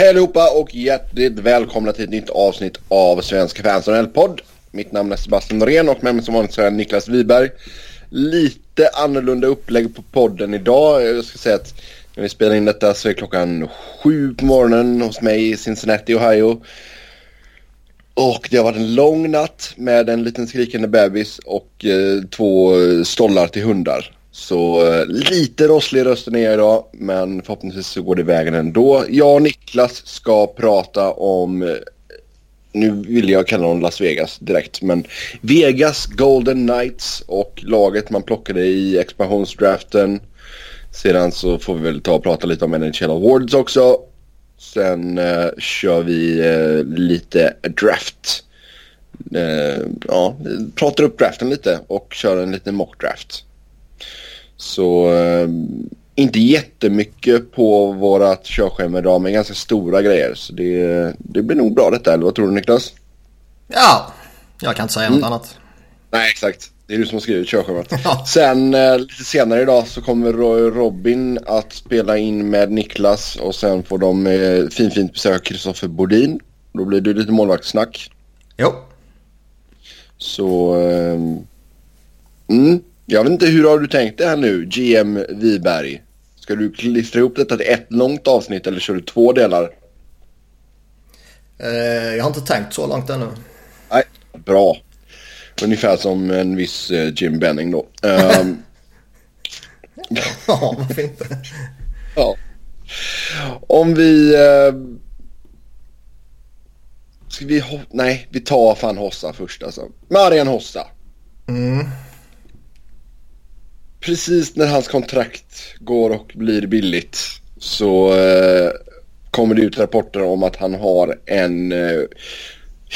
Hej allihopa och hjärtligt välkomna till ett nytt avsnitt av Svenska fans podd Mitt namn är Sebastian Norén och med mig som vanligt så är Niklas Wiberg. Lite annorlunda upplägg på podden idag. Jag ska säga att när vi spelar in detta så är klockan sju på morgonen hos mig i Cincinnati, Ohio. Och det har varit en lång natt med en liten skrikande bebis och eh, två stollar till hundar. Så eh, lite rosslig rösten är jag idag, men förhoppningsvis så går det vägen ändå. Jag och Niklas ska prata om, eh, nu vill jag kalla dem Las Vegas direkt, men Vegas Golden Knights och laget man plockade i expansionsdraften. Sedan så får vi väl ta och prata lite om NHL Awards också. Sen eh, kör vi eh, lite draft. Eh, ja, pratar upp draften lite och kör en liten mock draft. Så eh, inte jättemycket på vårat körschema idag men ganska stora grejer. Så det, det blir nog bra detta eller vad tror du Niklas? Ja, jag kan inte säga mm. något annat. Nej exakt. Det är du som har skrivit körschemat. Ja. Sen eh, lite senare idag så kommer Robin att spela in med Niklas och sen får de eh, fin, fint besöka Kristoffer Bodin. Då blir det lite målvaktssnack. Jo. Så... Eh, mm. Jag vet inte, hur har du tänkt det här nu, GM Viberg? Ska du klistra ihop detta till ett långt avsnitt eller kör du två delar? Eh, jag har inte tänkt så långt ännu. Nej, bra. Ungefär som en viss eh, Jim Benning då. Um... ja, varför inte? ja. Om vi... Uh... Ska vi... Nej, vi tar fan Hossa först alltså. Marian Hossa. Mm precis när hans kontrakt går och blir billigt så eh, kommer det ut rapporter om att han har en eh,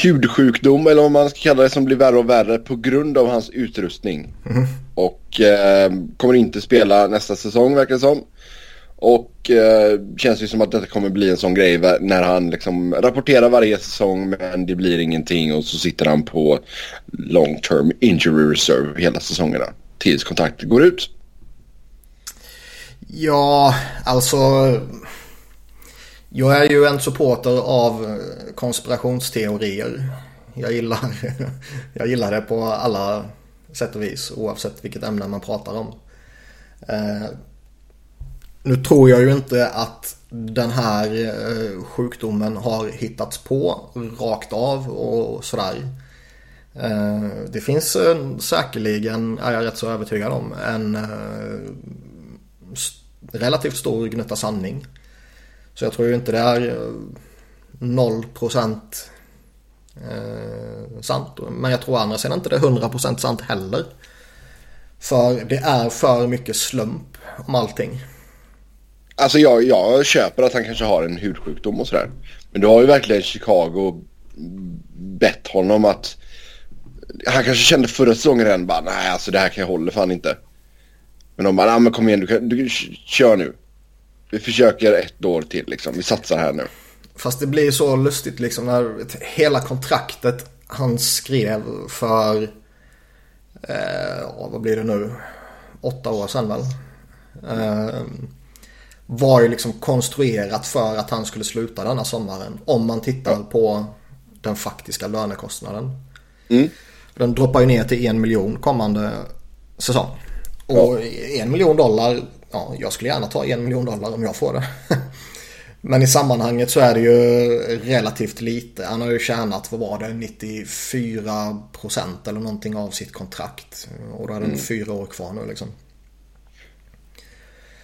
hudsjukdom eller vad man ska kalla det som blir värre och värre på grund av hans utrustning. Mm. Och eh, kommer inte spela nästa säsong verkar det som. Och eh, känns ju som att detta kommer bli en sån grej när han liksom rapporterar varje säsong men det blir ingenting och så sitter han på long term injury reserve hela säsongerna tills kontraktet går ut? Ja, alltså. Jag är ju en supporter av konspirationsteorier. Jag gillar, jag gillar det på alla sätt och vis oavsett vilket ämne man pratar om. Eh, nu tror jag ju inte att den här eh, sjukdomen har hittats på rakt av och sådär. Eh, det finns eh, säkerligen, är jag rätt så övertygad om, en eh, relativt stor gnutta sanning. Så jag tror ju inte det är 0% sant. Men jag tror andra sidan inte det är 100% sant heller. För det är för mycket slump om allting. Alltså jag, jag köper att han kanske har en hudsjukdom och sådär. Men du har ju verkligen Chicago bett honom att han kanske kände förra säsongen redan bara nej alltså det här kan jag hålla fan inte. Men de bara, nej men kom igen du, kan, du kör nu. Vi försöker ett år till liksom, vi satsar här nu. Fast det blir så lustigt liksom när hela kontraktet han skrev för, eh, vad blir det nu, åtta år sedan väl. Eh, var ju liksom konstruerat för att han skulle sluta denna sommaren. Om man tittar ja. på den faktiska lönekostnaden. Mm. Den droppar ju ner till en miljon kommande säsong. Och ja. en miljon dollar, ja jag skulle gärna ta en miljon dollar om jag får det. Men i sammanhanget så är det ju relativt lite. Han har ju tjänat, vad var det, 94 procent eller någonting av sitt kontrakt. Och då är det mm. fyra år kvar nu liksom.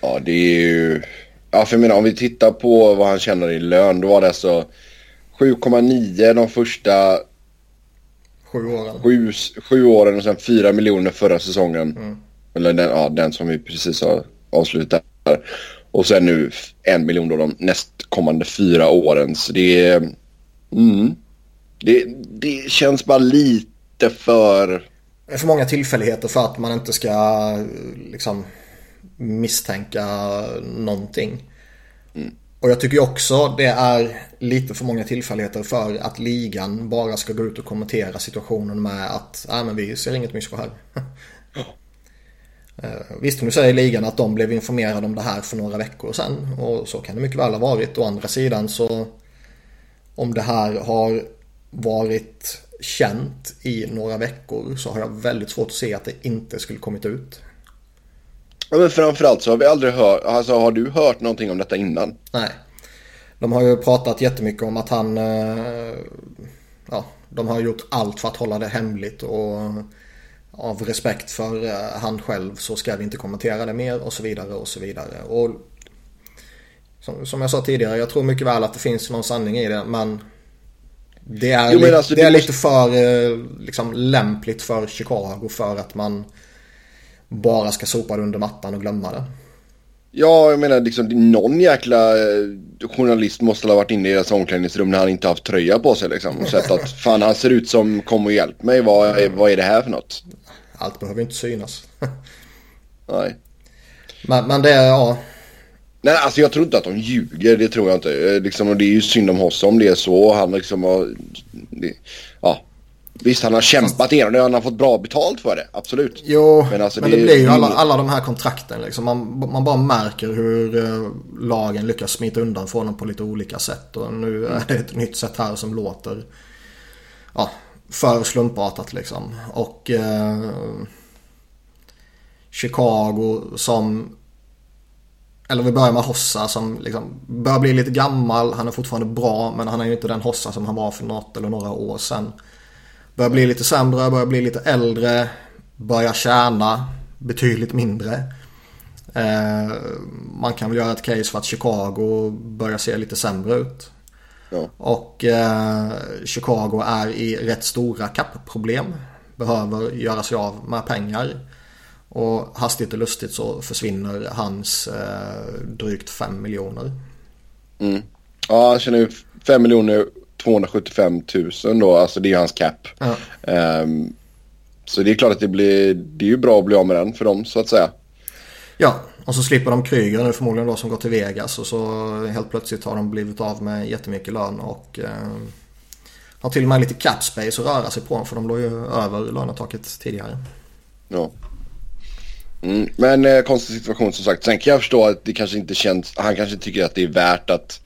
Ja det är ju, ja för jag menar om vi tittar på vad han tjänar i lön. Då var det alltså 7,9 de första Sju åren. Sju, sju åren och sen fyra miljoner förra säsongen. Mm. Eller den, ja, den som vi precis har avslutat. Och sen nu en miljon då de nästkommande fyra åren. Så det är... Mm, det, det känns bara lite för... Det är för många tillfälligheter för att man inte ska liksom misstänka någonting. Mm. Och jag tycker också det är lite för många tillfälligheter för att ligan bara ska gå ut och kommentera situationen med att Nej men vi ser inget mysko här. Eh, visst, nu säger ligan att de blev informerade om det här för några veckor sedan och så kan det mycket väl ha varit. Å andra sidan så om det här har varit känt i några veckor så har jag väldigt svårt att se att det inte skulle kommit ut. Ja, men framförallt så har vi aldrig hört, alltså har du hört någonting om detta innan? Nej. De har ju pratat jättemycket om att han, eh, ja, de har gjort allt för att hålla det hemligt och av respekt för eh, han själv så ska vi inte kommentera det mer och så vidare och så vidare. Och som, som jag sa tidigare, jag tror mycket väl att det finns någon sanning i det men det är, jo, li alltså, det är måste... lite för eh, liksom, lämpligt för Chicago för att man bara ska sopa det under mattan och glömma det. Ja, jag menar liksom någon jäkla eh, journalist måste ha varit inne i deras omklädningsrum när han inte haft tröja på sig liksom. Och sett att fan han ser ut som kom och hjälp mig. Vad är, vad är det här för något? Allt behöver inte synas. Nej. Men, men det ja. Nej, alltså jag tror inte att de ljuger. Det tror jag inte. Eh, liksom, och det är ju synd om Hosse om det är så. Han liksom har... Det, ja. Visst, han har kämpat igenom det. Han har fått bra betalt för det. Absolut. Jo, men, alltså, men det, det, blir ju alla, alla de här kontrakten. Liksom. Man, man bara märker hur uh, lagen lyckas smita undan från dem på lite olika sätt. Och nu är det ett nytt sätt här som låter ja, för slumpartat liksom. Och uh, Chicago som eller vi börjar med Hossa som liksom börjar bli lite gammal. Han är fortfarande bra men han är ju inte den Hossa som han var för något eller några år sedan. Börjar bli lite sämre, börjar bli lite äldre. Börjar tjäna betydligt mindre. Eh, man kan väl göra ett case för att Chicago börjar se lite sämre ut. Ja. Och eh, Chicago är i rätt stora kappproblem. Behöver göra sig av med pengar. Och hastigt och lustigt så försvinner hans eh, drygt 5 miljoner. Mm. Ja, han tjänar ju 5 miljoner 275 000 då, alltså det är hans cap. Ja. Um, så det är klart att det blir, det är ju bra att bli av med den för dem så att säga. Ja, och så slipper de Kryger nu förmodligen då som går till Vegas och så helt plötsligt har de blivit av med jättemycket lön och eh, har till och med lite cap space att röra sig på för de låg ju över lönetaket tidigare. Ja. Mm, men eh, konstig situation som sagt. Sen kan jag förstå att det kanske inte känns, han kanske tycker att det är värt att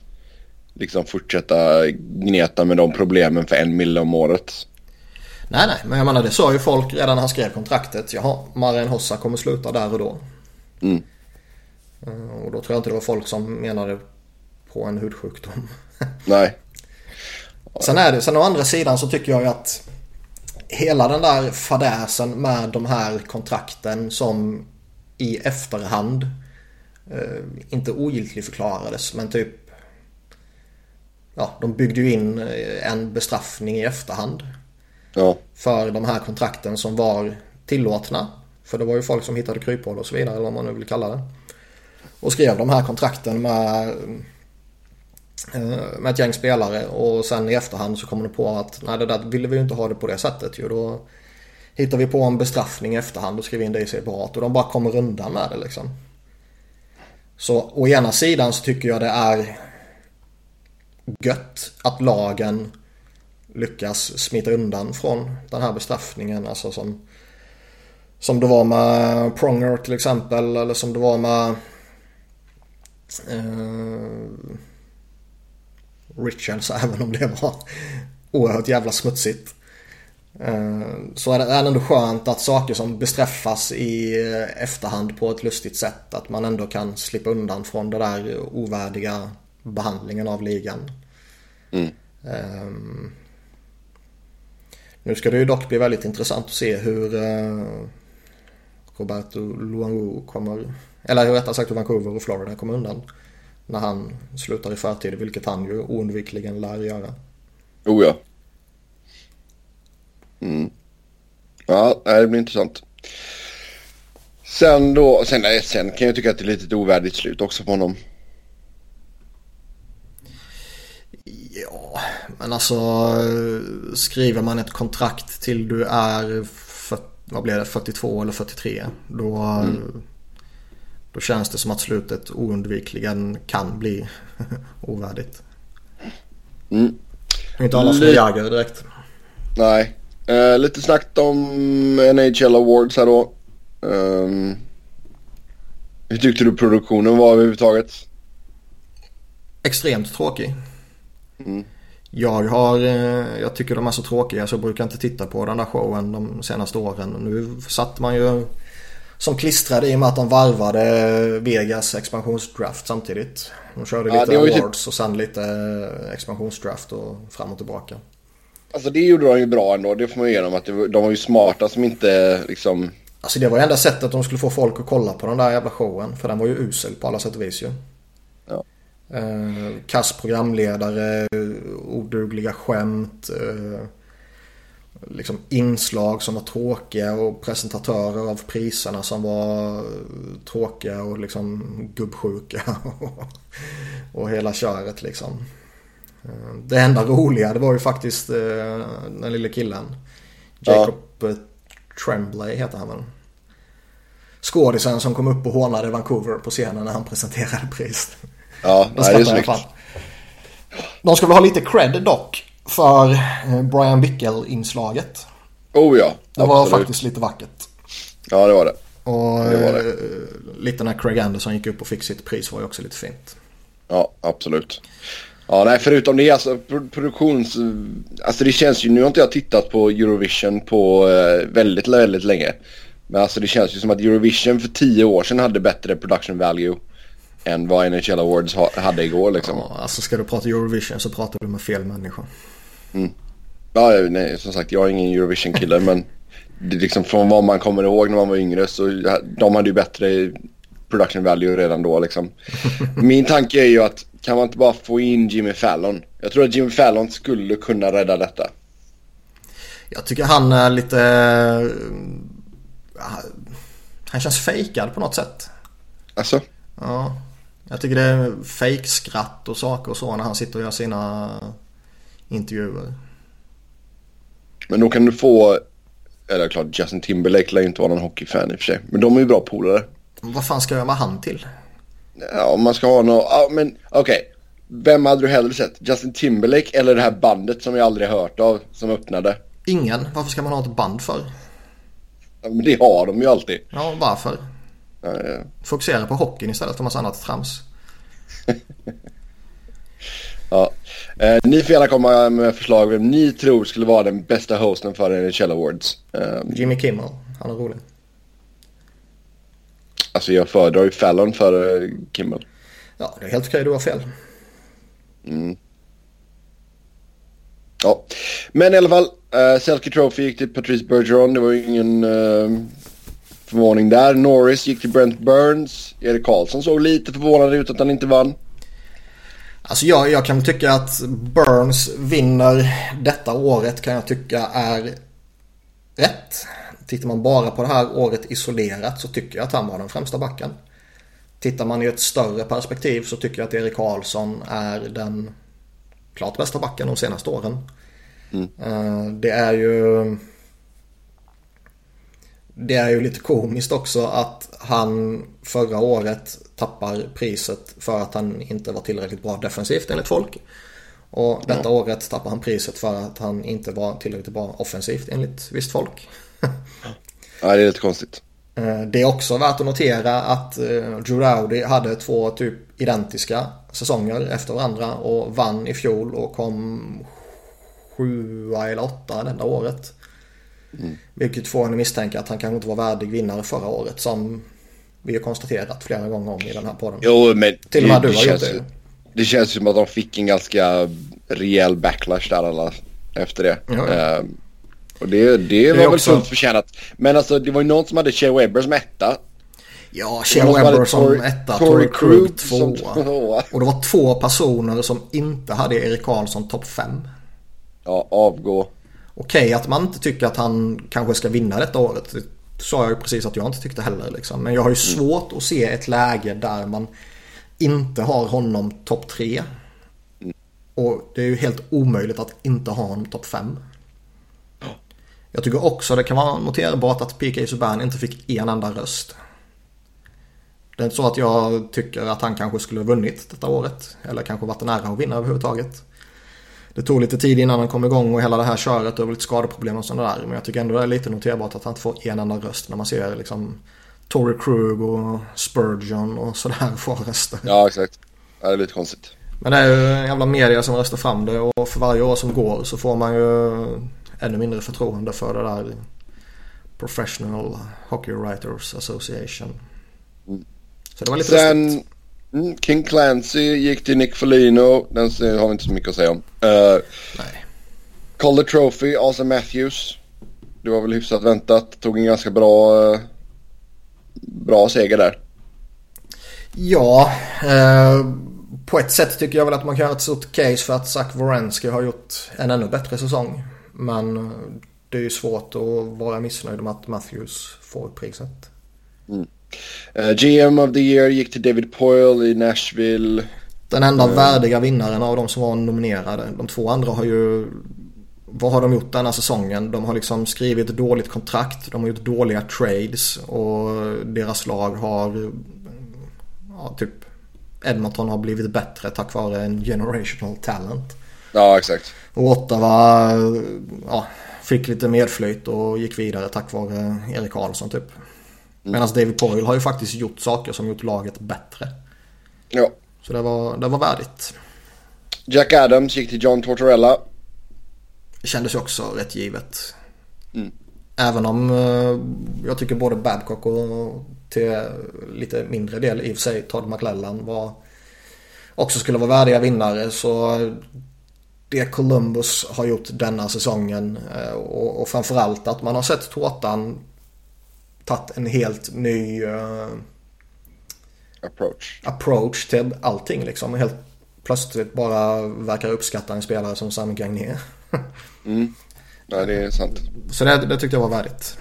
liksom fortsätta gneta med de problemen för en mille om året. Nej, nej, men jag menar det sa ju folk redan när han skrev kontraktet. Jaha, Marian Hossa kommer sluta där och då. Mm. Eh, och då tror jag inte det var folk som menade på en hudsjukdom. nej. Sen är det, sen å andra sidan så tycker jag ju att hela den där fadäsen med de här kontrakten som i efterhand eh, inte ogiltig förklarades men typ ja, de byggde ju in eh, en bestraffning i efterhand. Ja. För de här kontrakten som var tillåtna. För det var ju folk som hittade kryphål och så vidare, eller vad man nu vill kalla det. Och skrev de här kontrakten med, eh, med ett gäng spelare. Och sen i efterhand så kom de på att nej, det där ville vi ju inte ha det på det sättet. Jo, då hittar vi på en bestraffning i efterhand och skriver in det i separat. Och de bara kommer undan med det liksom. Så å ena sidan så tycker jag det är gött att lagen lyckas smita undan från den här bestraffningen. Alltså som, som det var med Pronger till exempel. Eller som det var med eh, Richards även om det var oerhört jävla smutsigt. Eh, så är det ändå skönt att saker som bestraffas i eh, efterhand på ett lustigt sätt. Att man ändå kan slippa undan från det där ovärdiga behandlingen av ligan. Mm. Um, nu ska det ju dock bli väldigt intressant att se hur uh, Roberto Luango kommer, eller rättare sagt hur Vancouver och Florida kommer undan. När han slutar i förtid, vilket han ju oundvikligen lär göra. Oh ja. Mm. Ja, det blir intressant. Sen då, sen, sen kan jag tycka att det är lite ovärdigt slut också på honom. Ja, men alltså skriver man ett kontrakt till du är för, vad blir det, 42 eller 43. Då, mm. då känns det som att slutet oundvikligen kan bli ovärdigt. Mm. Inte alla som är Jagger direkt. Nej. Uh, lite snackt om NHL Awards här då. Um, Hur tyckte du produktionen var överhuvudtaget? Extremt tråkig. Mm. Jag har, eh, jag tycker de är så tråkiga så jag brukar inte titta på den där showen de senaste åren. Nu satt man ju som klistrade i och med att de varvade Vegas expansionsdraft samtidigt. De körde Ja, lite ju typ- awards och sen lite expansionsdraft och fram och tillbaka. Alltså det gjorde de ju bra ändå. Det får man ge dem. Att de var ju smarta som inte liksom... Alltså det var ju enda sättet de skulle få folk att kolla på den där jävla showen. För den var ju usel på alla sätt och vis ju. Ja. Eh, kass programledare, odugliga skämt. Eh, liksom inslag som var tråkiga och presentatörer av priserna som var tråkiga och liksom gubbsjuka. och hela köret liksom. Eh, det enda roliga det var ju faktiskt eh, den lille killen. Jacob eh, Tremblay heter han väl. Skådisen som kom upp och hånade Vancouver på scenen när han presenterade priset. Ja, Det nej, det är snyggt. De skulle ha lite cred dock för eh, Brian Bickel-inslaget. Oh ja, Det var absolut. faktiskt lite vackert. Ja, det var det. Och Det var det. eh, lite när Craig Anderson gick upp och fick sitt pris var ju också lite fint. Ja, absolut. Ja, nej, förutom det, alltså pro- produktions... Alltså det känns ju, nu har inte jag tittat på Eurovision på eh, väldigt, väldigt länge. Men alltså det känns ju som att Eurovision för tio år sedan hade bättre production value än vad NHL Awards ha, hade igår liksom. Ja, alltså ska du prata Eurovision så pratar du med fel människa. Ja, nej, som sagt, jag är ingen Eurovision-kille men det är liksom från vad man kommer ihåg när man var yngre så de hade ju bättre production value redan då liksom. Min tanke är ju att kan man inte bara få in Jimmy Fallon? Jag tror att Jimmy Fallon skulle kunna rädda detta. Jag tycker han är lite... eh, Han känns fejkad på något sätt. Alltså? Ja. Jag tycker det är fejkskratt och saker och så när han sitter och gör sina intervjuer. Men då kan du få, eller klart Justin Timberlake lär ju inte vara någon hockeyfan i och för sig. Men de är ju bra polare. Vad fan ska jag med han till? Ja, om man ska ha något, ja men okej. Vem hade du hellre sett? Justin Timberlake eller det här bandet som jag aldrig hört av som öppnade? Ingen. Varför ska man ha ett band för? Ja, men det har de ju alltid. Ja, varför? Ja. Fokusera på hockeyn istället för massa annat trams. Ja. Eh, ni får gärna komma med förslag vem ni tror skulle vara den bästa hosten för NHL Awards. Eh, Jimmy Kimmel. Han är rolig. alltså jag föredrar ju Fallon för eh, Kimmel. Ja, det är helt okej. Du har fel. Ja. Men i alla fall, uh, Selke Trophy gick till Patrice Bergeron. Det var ju ingen eh, förvåning där. Norris gick till Brent Burns. Erik Karlsson såg lite förvånad ut att han inte vann. Alltså jag, jag kan tycka att Burns vinner detta året kan jag tycka är rätt. Tittar man bara på det här året isolerat så tycker jag att han var den främsta backen. Tittar man i ett större perspektiv så tycker jag att Erik Karlsson är den klart bästa backen de senaste åren. Eh, Det är ju det är ju lite komiskt också att han förra året tappar priset för att han inte var tillräckligt bra defensivt enligt folk. Och detta året tappar han priset för att han inte var tillräckligt bra offensivt enligt visst folk. Ja, det är lite konstigt. Eh, Det är också värt att notera att eh, Drew Rowdy hade två typ identiska säsonger efter varandra och vann i fjol och kom sjua eller åtta detta året. Vilket får en att misstänka att han kanske inte var värdig vinnare förra året som vi har konstaterat flera gånger om i den här podden. Jo, men Till och med du har känns, gjort det. ju- Det känns som att de fick en ganska rejäl backlash där alla efter det. Ja. Eh, och det, det var väl också- fullt förtjänat. Men alltså det var ju någon som hade Shea Webber som etta. Ja, Shea Webber som Tory- etta, Tory Krug tvåa. tvåa. Och det var två personer som inte hade Erik Karlsson topp fem. Ja, avgå. Okej att man inte tycker att han kanske ska vinna detta året. Det sa jag ju precis att jag inte tyckte heller. Liksom. Men jag har ju svårt att se ett läge där man inte har honom topp tre. Och det är ju helt omöjligt att inte ha honom topp fem. Jag tycker också det kan vara noterbart att PK Subban inte fick en enda röst. Det är inte så att jag tycker att han kanske skulle ha vunnit detta året. Eller kanske varit nära att vinna överhuvudtaget. Det tog lite tid innan han kom igång och hela det här köret och lite skadeproblem och sådana där. Men jag tycker ändå det är lite noterbart att han inte får en enda röst när man ser liksom Tory Krug och Spurgeon och sådär får röster. Ja, exakt. Ja, det är lite konstigt. Men det är ju jävla media som röstar fram det och för varje år som går så får man ju ännu mindre förtroende för det där Professional Hockey Writers Association. Mm. Så det var lite Sen lustigt. Mm, King Clancy gick till Nick Folino. Den har vi inte så mycket att säga om. Uh, Nej. Calder Trophy, Asa Matthews. Det var väl hyfsat väntat. Tog en ganska bra, eh, bra seger där. Ja, eh, på ett sätt tycker jag väl att man kan göra ett stort case för att Zach Wierenski har gjort en ännu bättre säsong. Men eh, det är ju svårt att vara missnöjd med att Matthews får priset. Eh, GM of the year gick till David Poyle i Nashville. Den enda värdiga vinnaren av de som var nominerade. De två andra har ju... Vad har de gjort den här säsongen? De har liksom skrivit dåligt kontrakt. De har gjort dåliga trades. Och deras lag har... Ja, typ... Edmonton har blivit bättre tack vare en generational talent. Ja, exakt. Och Ottawa ja, fick lite medflyt och gick vidare tack vare Erik Karlsson typ. Medan David Poyle har ju faktiskt gjort saker som gjort laget bättre. Ja. Så det var, det var värdigt. Jack Adams gick till John Tortorella. Det kändes ju också rätt givet. Mm. Även om eh, jag tycker både Babcock och till lite mindre del i och för sig Todd McLellan var också skulle vara värdiga vinnare så det Columbus har gjort denna säsongen eh, och, och framförallt att man har sett Tårtan tagit en helt ny eh, Approach. approach till allting liksom. Helt plötsligt bara verkar uppskatta en spelare som Sam Gagné. Mm. Ja, det är sant. Så det, det tyckte jag var värdigt.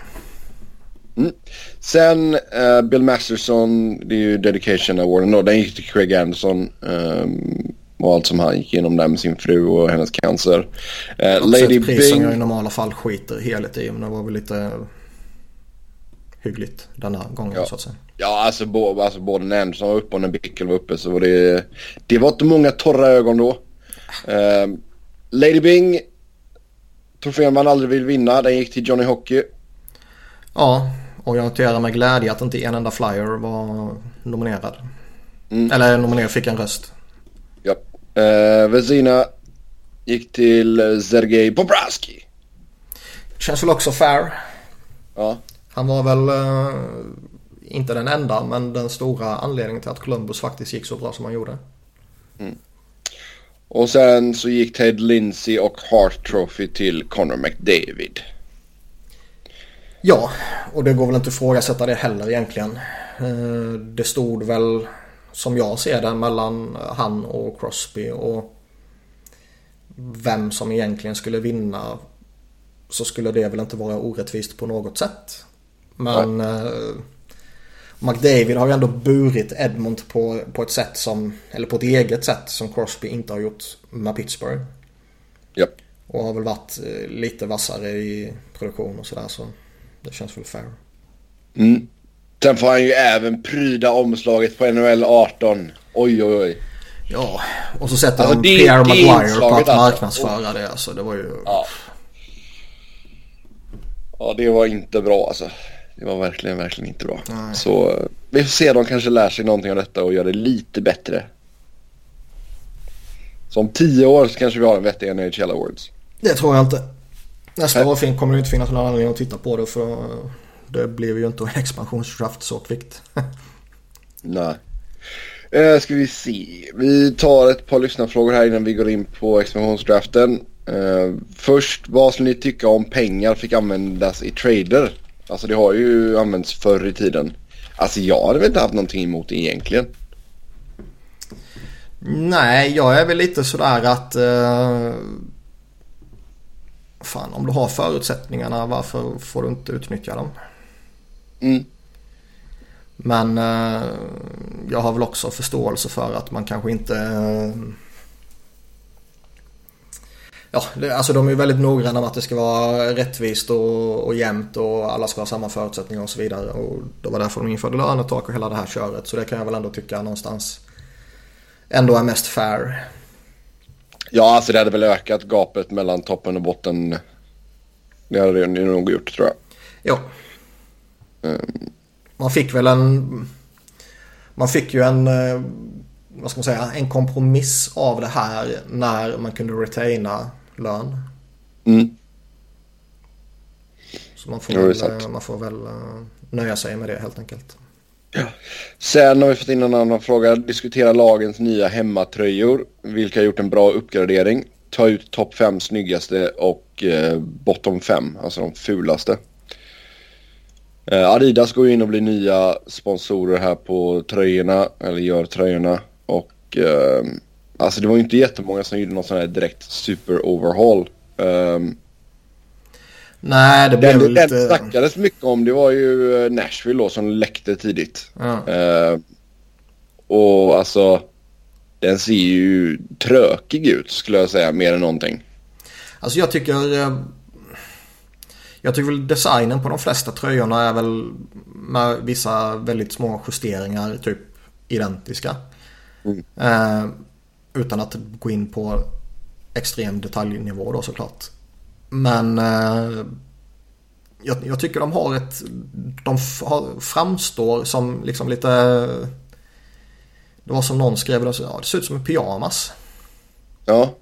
Mm. Sen eh, Bill Masterson, det är ju Dedication Awarden då. Den gick till Craig Anderson. Um, och allt som han gick igenom där med sin fru och hennes cancer. Också Lady ett pris som jag i Bing. normala fall skiter helt i. Men det var väl lite hyggligt denna gången Ja. så att säga. Ja, alltså, bo, alltså både när Anderson var uppe och när Bickel var uppe så var det... Det var inte många torra ögon då. Eh, Lady Bing. Trofén man aldrig vill vinna. Den gick till Johnny Hockey. Ja, och jag noterar med glädje att inte en enda flyer var nominerad. Mm. Eller nominerad fick en röst. Ja. Eh, Vezina gick till Sergej Bobrovsky. Känns väl också fair. Ja. Han var väl eh, inte den enda men den stora anledningen till att Columbus faktiskt gick så bra som han gjorde. Och sen så gick Ted Lindsay och Hart Trophy till Connor McDavid. Ja, och det går väl inte att ifrågasätta det heller egentligen. Eh, Det stod väl som jag ser det mellan han och Crosby och vem som egentligen skulle vinna så skulle det väl inte vara orättvist på något sätt. Men eh, McDavid har ju ändå burit Edmont på, på ett sätt som, eller på ett eget sätt som Crosby inte har gjort med Pittsburgh. Ja. Och har väl varit eh, lite vassare i produktion och sådär så det känns väl fair. Mm. Sen får han ju även pryda omslaget på NHL 18. Oj oj oj. Ja, och så sätter Alltså, de det- Pierre Maguire på att alltså. marknadsföra det. Alltså, det var ju... Ja. Ja det var inte bra alltså. Det var verkligen, verkligen inte bra. Nej. Så vi får se de kanske lär sig någonting av detta och gör det lite bättre. Så om tio år så kanske vi har en vettig NHL Awards. Det tror jag inte. Nästa Nej. år kommer det inte finnas någon anledning att titta på det för det blev ju inte expansionsdraft sortvikt. Nej. Eh, ska vi se. Vi tar ett par lyssnarfrågor här innan vi går in på expansionsdraften. Eh, först, vad skulle ni tycka om pengar fick användas i trader? Alltså det har ju använts förr i tiden. Alltså jag hade väl inte haft någonting emot det egentligen. Nej, jag är väl lite sådär att... Eh, fan, om du har förutsättningarna varför får du inte utnyttja dem? Mm. Men eh, jag har väl också förståelse för att man kanske inte... Eh, ja, det, alltså de är ju väldigt noggranna med att det ska vara rättvist och, och jämnt och alla ska ha samma förutsättningar och så vidare. Och det var därför de införde lönetak och hela det här köret. Så det kan jag väl ändå tycka någonstans ändå är mest fair. Ja, alltså det hade väl ökat gapet mellan toppen och botten. Det hade det nog gjort tror jag. Ja, man fick väl en... Man fick ju en... eh, Vad ska man säga? En kompromiss av det här när man kunde retaina lön. Mm. Så man får Ja, väl, man får väl eh, nöja sig med det helt enkelt. Sen har vi fått in en annan fråga. Diskutera lagens nya hemmatröjor. Vilka har gjort en bra uppgradering? Ta ut topp fem snyggaste och eh, bottom fem, alltså de fulaste. Eh, Adidas går ju in och blir nya sponsorer här på tröjorna, eller gör tröjorna. Och eh, alltså det var ju inte jättemånga som gjorde någon sån här direkt super overhaul. Um, Nej, det blev den väl lite... snackades mycket om det var ju eh, Nashville då som läckte tidigt. Ja. Eh, och alltså den ser ju trökig ut skulle jag säga mer än någonting. Alltså jag tycker... eh, Jag tycker väl designen på de flesta tröjorna är väl med vissa väldigt små justeringar typ identiska. Mm. Eh, utan att gå in på extrem detaljnivå då såklart. Men eh, jag, jag tycker de har ett... De har, framstår som liksom lite... Det var som någon skrev, det, så- ja, det ser ut som en pyjamas. Ja,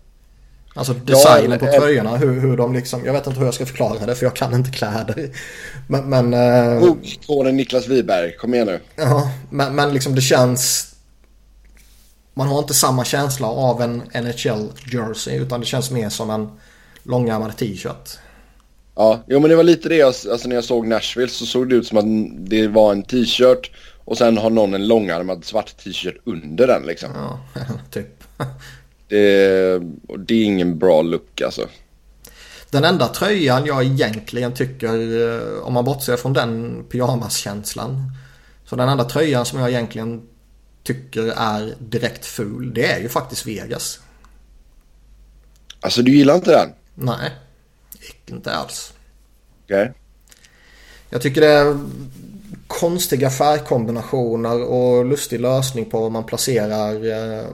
Alltså designen eller- på tröjorna, hur, hur de liksom, jag vet inte hur jag ska förklara det för jag kan inte kläder. Men, men, eh, bokikonen Niklas Wiberg, kom igen nu. ja, men, men liksom det känns, man har inte samma känsla av en NHL jersey utan det känns mer som en långärmad t-shirt. Ja, jo men det var lite det jag, alltså när jag såg Nashville så såg det ut som att det var en t-shirt och sen har någon en långärmad svart t-shirt under den liksom. Ja, typ. Det, och det är ingen bra look alltså. Den enda tröjan jag egentligen tycker, eh, om man bortser från den pyjamaskänslan. Så den enda tröjan som jag egentligen tycker är direkt ful, det är ju faktiskt Vegas. Alltså du gillar inte den? Nej, inte alls. Okej. Jag tycker det är konstiga färgkombinationer och lustig lösning på hur man placerar eh,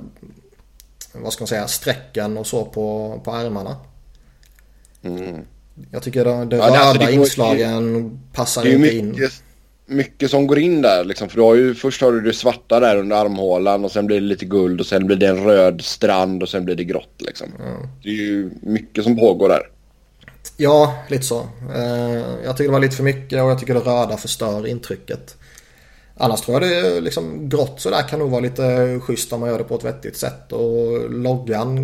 vad ska man säga, strecken och så på, på ärmarna. Mm. Jag tycker de, de Ja, det- röda alltså, inslagen passar ju inte in. mycket, mycket som går in där liksom. För du har ju, först har du det svarta där under armhålan och sen blir det lite guld och sen blir det en röd strand och sen blir det grått liksom. Det är ju mycket som pågår där. Ja, lite så. Eh, jag tycker det var lite för mycket och jag tycker det röda förstör intrycket. Annars tror jag det är liksom grått sådär kan nog vara lite schysst om man gör det på ett vettigt sätt. Och loggan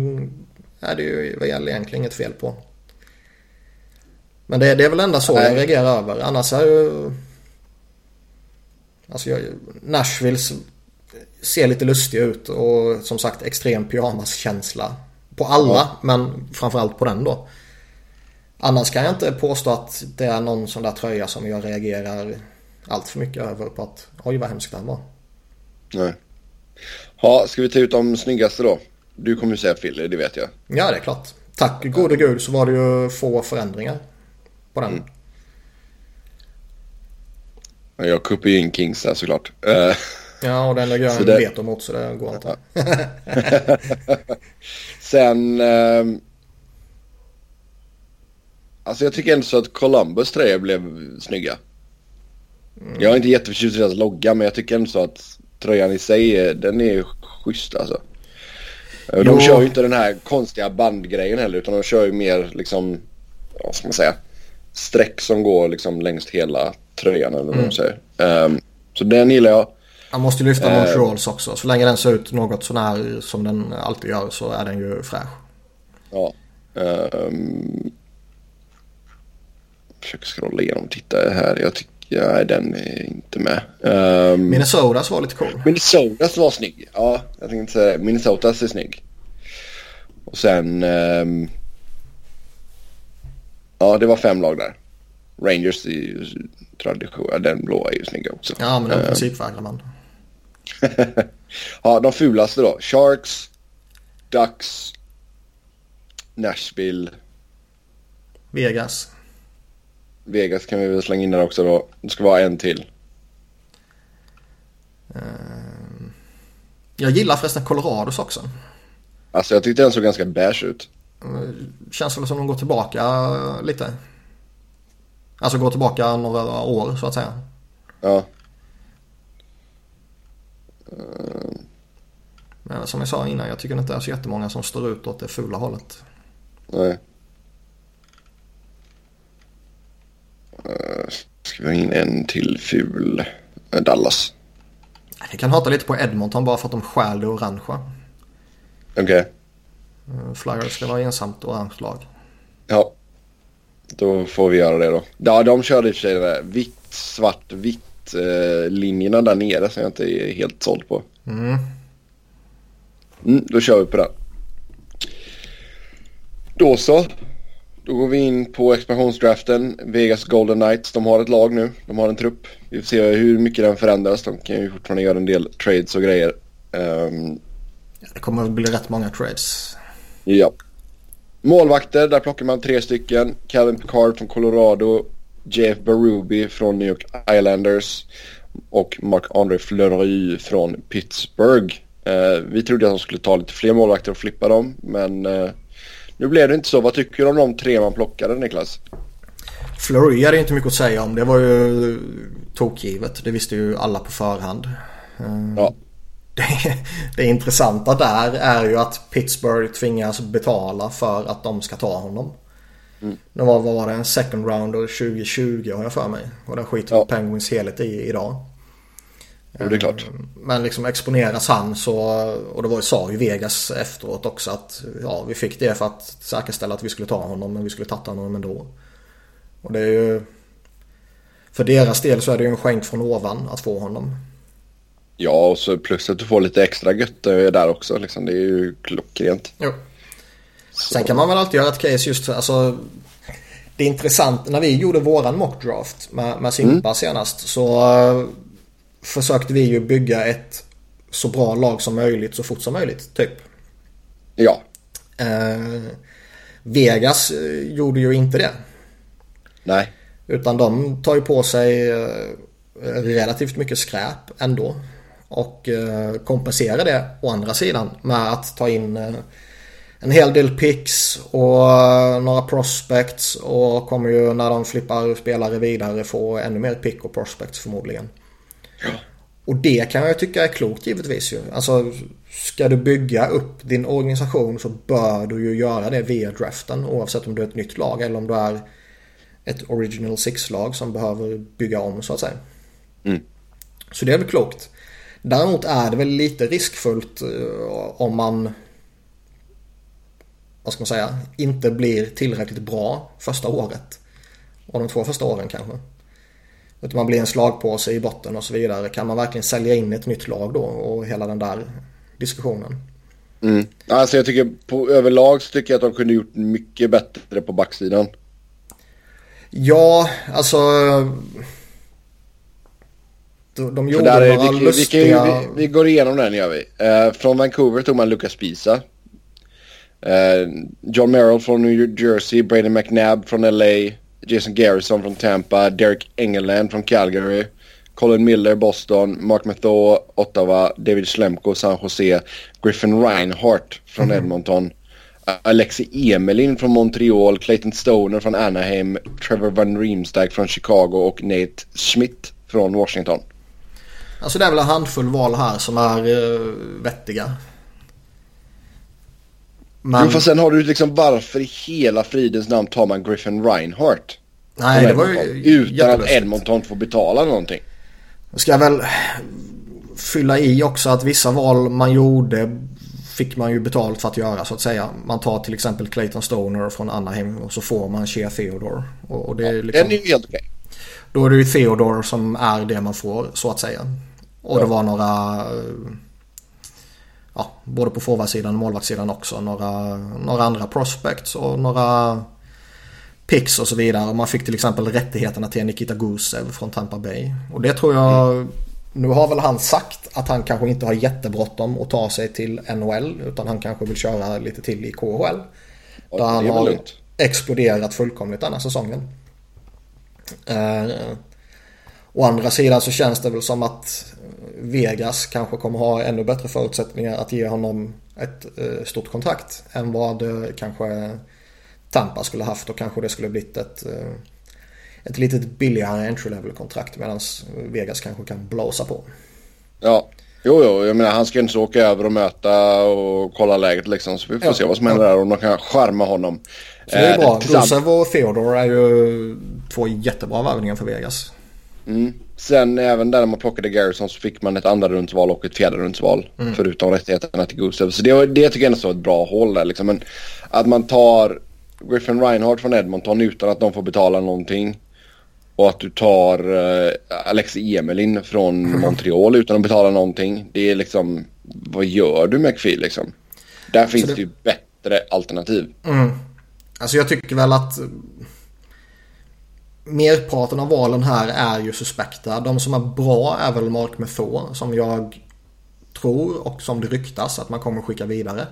är det ju väl egentligen inget fel på. Men det, det är väl enda så Nej. jag reagerar över. Annars är ju... Alltså jag, Nashville ser lite lustig ut och som sagt extrem pyjamaskänsla. På alla Ja. men framförallt på den då. Annars kan jag inte påstå att det är någon sån där tröja som jag reagerar allt för mycket över på att oj vad hemskt den var. Nej. Ja, ska vi ta ut de snyggaste då? Du kommer ju säga Philly, det vet jag. Ja det är klart. Tack gode gud så var det ju få förändringar på den. Men Jag kuppar ju in Kings där såklart. Eh, Ja och den lägger jag en det- veto mot så det går inte. sen... ehm, alltså jag tycker ändå så att Columbus tröjor blev snygga. Jag är inte jätteförtjust i deras logga men jag tycker ändå så att tröjan i sig, är- den är schysst alltså. Eh, De Jo. kör ju inte den här konstiga bandgrejen heller utan de kör ju mer liksom, vad ska man säga, streck som går liksom längs hela tröjan eller vad man säger. Ehm, så den gillar jag. Man måste lyfta. Montreals också. Så länge den ser ut något sånär som den alltid gör så är den ju fräsch. Ja. Um, försöker scrolla igenom och titta här. Jag tycker, nej den är inte med. Um, Minnesotas var lite cool. Minnesotas var snygg. Ja, jag tänkte säga det. Minnesotas är snygg. Och sen... ehm, ja, det var fem lag där. Rangers är tradition. Den blåa är ju snygga också. Ja men den Ehm, princip vägrar man. ja, de fulaste då. Sharks, Ducks, Nashville, Vegas. Vegas kan vi väl slänga in där också då. Det ska vara en till. Jag gillar förresten Colorados också. Alltså jag tyckte den såg ganska beige ut. Känns väl som de går tillbaka lite. Alltså går tillbaka några år så att säga. Ja. Men som jag sa innan, jag tycker inte det är så jättemånga som står ut åt det fula hållet. Nej. Ska vi ha in en till ful? Uh, Dallas. Jag kan hata lite på Edmonton bara för att de stjäl det orangea. Okej. Okay. Uh, Flyers ska vara ensamt orange lag. Ja. Då får vi göra det då. Ja, de körde i och för sig det där vitt, svart, vitt eh, linjerna där nere som jag inte är helt såld på. Mm. Mm, då kör vi på den. Då så. Då går vi in på expansionsdraften. Vegas Golden Knights. De har ett lag nu. De har en trupp. Vi får se hur mycket den förändras. De kan ju fortfarande göra en del trades och grejer. Um, det kommer att bli rätt många trades. Ja. Målvakter, där plockar man tre stycken. Calvin Picard från Colorado. JF Baruby från New York Islanders. Och Marc-André Fleury från Pittsburgh. Uh, vi trodde att de skulle ta lite fler målvakter och flippa dem. Men uh, nu blev det inte så. Vad tycker du om de tre man plockade Niklas? Fleury det inte mycket att säga om. Det var ju tokgivet. Det visste ju alla på förhand. Uh, ja. Det, det intressanta där är ju att Pittsburgh tvingas betala för att de ska ta honom. Mm. Det var, vad var det? En second rounder 2020 har jag för mig. Och den skiter ja. Penguins helhet i idag. Jo, det är klart. Men liksom exponeras han så, och det var, sa ju Vegas efteråt också att ja, vi fick det för att säkerställa att vi skulle ta honom men vi skulle ta honom ändå. Och det är ju, för deras del så är det ju en skänk från ovan att få honom. Ja, och så plus att du får lite extra gött där också. Liksom. Det är ju klockrent. Jo. Sen kan man väl alltid göra ett case just för, alltså det är intressant när vi gjorde våran mockdraft med, med Simpa mm. senast så uh, försökte vi ju bygga ett så bra lag som möjligt så fort som möjligt typ. Ja. Uh, Vegas uh, gjorde ju inte det. Nej. Utan de tar ju på sig relativt mycket skräp ändå. Och kompenserar det å andra sidan med att ta in en hel del picks och eh, några prospects och kommer ju när de flippar spelare vidare få ännu mer pick och prospects förmodligen. Ja. Och det kan jag tycka är klokt givetvis ju. Alltså ska du bygga upp din organisation så bör du ju göra det via draften oavsett om du är ett nytt lag eller om du är ett original six-lag som behöver bygga om så att säga. Mm. Så det är väl klokt. Däremot är det väl lite riskfullt eh, om man vad ska man säga, inte blir tillräckligt bra första året. Och de två första åren kanske. Utan man blir en slagpåse i botten och så vidare. Kan man verkligen sälja in ett nytt lag då och hela den där diskussionen? Mm. Alltså jag tycker på överlag så tycker jag att de kunde gjort mycket bättre på backsidan. Ja, alltså... De, de gjorde är, några vi, lustiga... Vi, vi, vi, går igenom den gör vi. Uh, från Vancouver tog man Lucas Pisa. Uh, John Merrill från New Jersey, Brady McNabb från LA, Jason Garrison från Tampa, Derek Engeland från Calgary, Colin Miller, Boston, Mark Methaw, Ottawa, David Schlemko, San Jose, Griffin Reinhardt från mm. Edmonton, Alexi Emelin från Montreal, Clayton Stoner från Anaheim, Trevor Van Riemsdyk från Chicago och Nate Schmidt från Washington. Alltså det är väl en handfull val här som är uh, vettiga. Men... Jo, fast sen har du liksom varför i hela fridens namn tar man Griffin Reinhardt? Nej, det var ju Utan att Edmonton får betala någonting. Jag ska väl fylla i också att vissa val man gjorde fick man ju betalt för att göra så att säga. Man tar till exempel Clayton Stoner från Anaheim och så får man Shea Theodore. Och, och det är liksom, Den är ju helt okej. Då är det ju Theodore som är det man får så att säga. Och ja. det var några ja, både på forwardsidan och målvaktssidan också. Några, några andra prospects och några picks och så vidare. Man fick till exempel rättigheterna till Nikita Gusev från Tampa Bay. Och det tror jag, mm. nu har väl han sagt att han kanske inte har jättebråttom att ta sig till NHL. Utan han kanske vill köra lite till i KHL. Ja, där han har lugnt. exploderat fullkomligt denna säsongen. Eh, å andra sidan så känns det väl som att Vegas kanske kommer ha ännu bättre förutsättningar att ge honom ett eh, stort kontrakt än vad eh, kanske Tampa skulle haft och kanske det skulle blivit ett, eh, ett litet billigare entry level kontrakt medan Vegas kanske kan blåsa på. Ja, Jo, jo, jag menar han ska inte åka över och möta och kolla läget liksom. Så vi får Ja. se vad som händer där och de kan skärma honom. Så det är Eh, bra. tillsamm- Gusev och Theodor är ju två jättebra värvningar för Vegas. Mm. Sen även där när man plockade Garrison så fick man ett andra rundsval och ett fjärde rundsval. Mm. Förutom rättigheterna till Gusev. Så det, det tycker jag ändå var ett bra håll där liksom. Men att man tar Griffin Reinhardt från Edmonton utan att de får betala någonting. Och att du tar uh, Alex Emelin från Montreal utan att betala någonting. Det är liksom, vad gör du McPhee liksom? Där finns det- det ju bättre alternativ. Alltså jag tycker väl att merparten av valen här är ju suspekta. De som är bra är väl Mark Method som jag tror och som det ryktas att man kommer skicka vidare.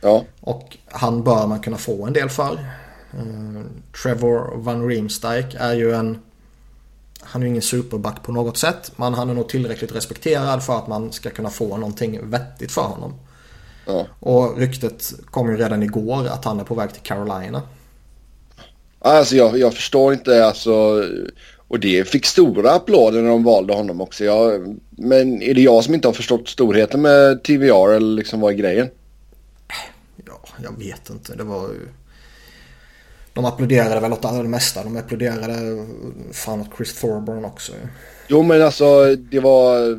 Ja, Och han bör man kunna få en del för. Eh, Trevor Van Riemsdyk är ju en... Han är ju ingen superback på något sätt. Men han är nog tillräckligt respekterad för att man ska kunna få någonting vettigt för honom. ja. Och ryktet kom ju redan igår att han är på väg till Carolina. Alltså jag, jag förstår inte alltså. Och det fick stora applåder när de valde honom också. Jag, men är det jag som inte har förstått storheten med TVR eller liksom vad är grejen? Ja, jag vet inte. Det var ju... De applåderade väl åt det mesta. De applåderade fan åt Chris Thorburn också. Jo men alltså det var...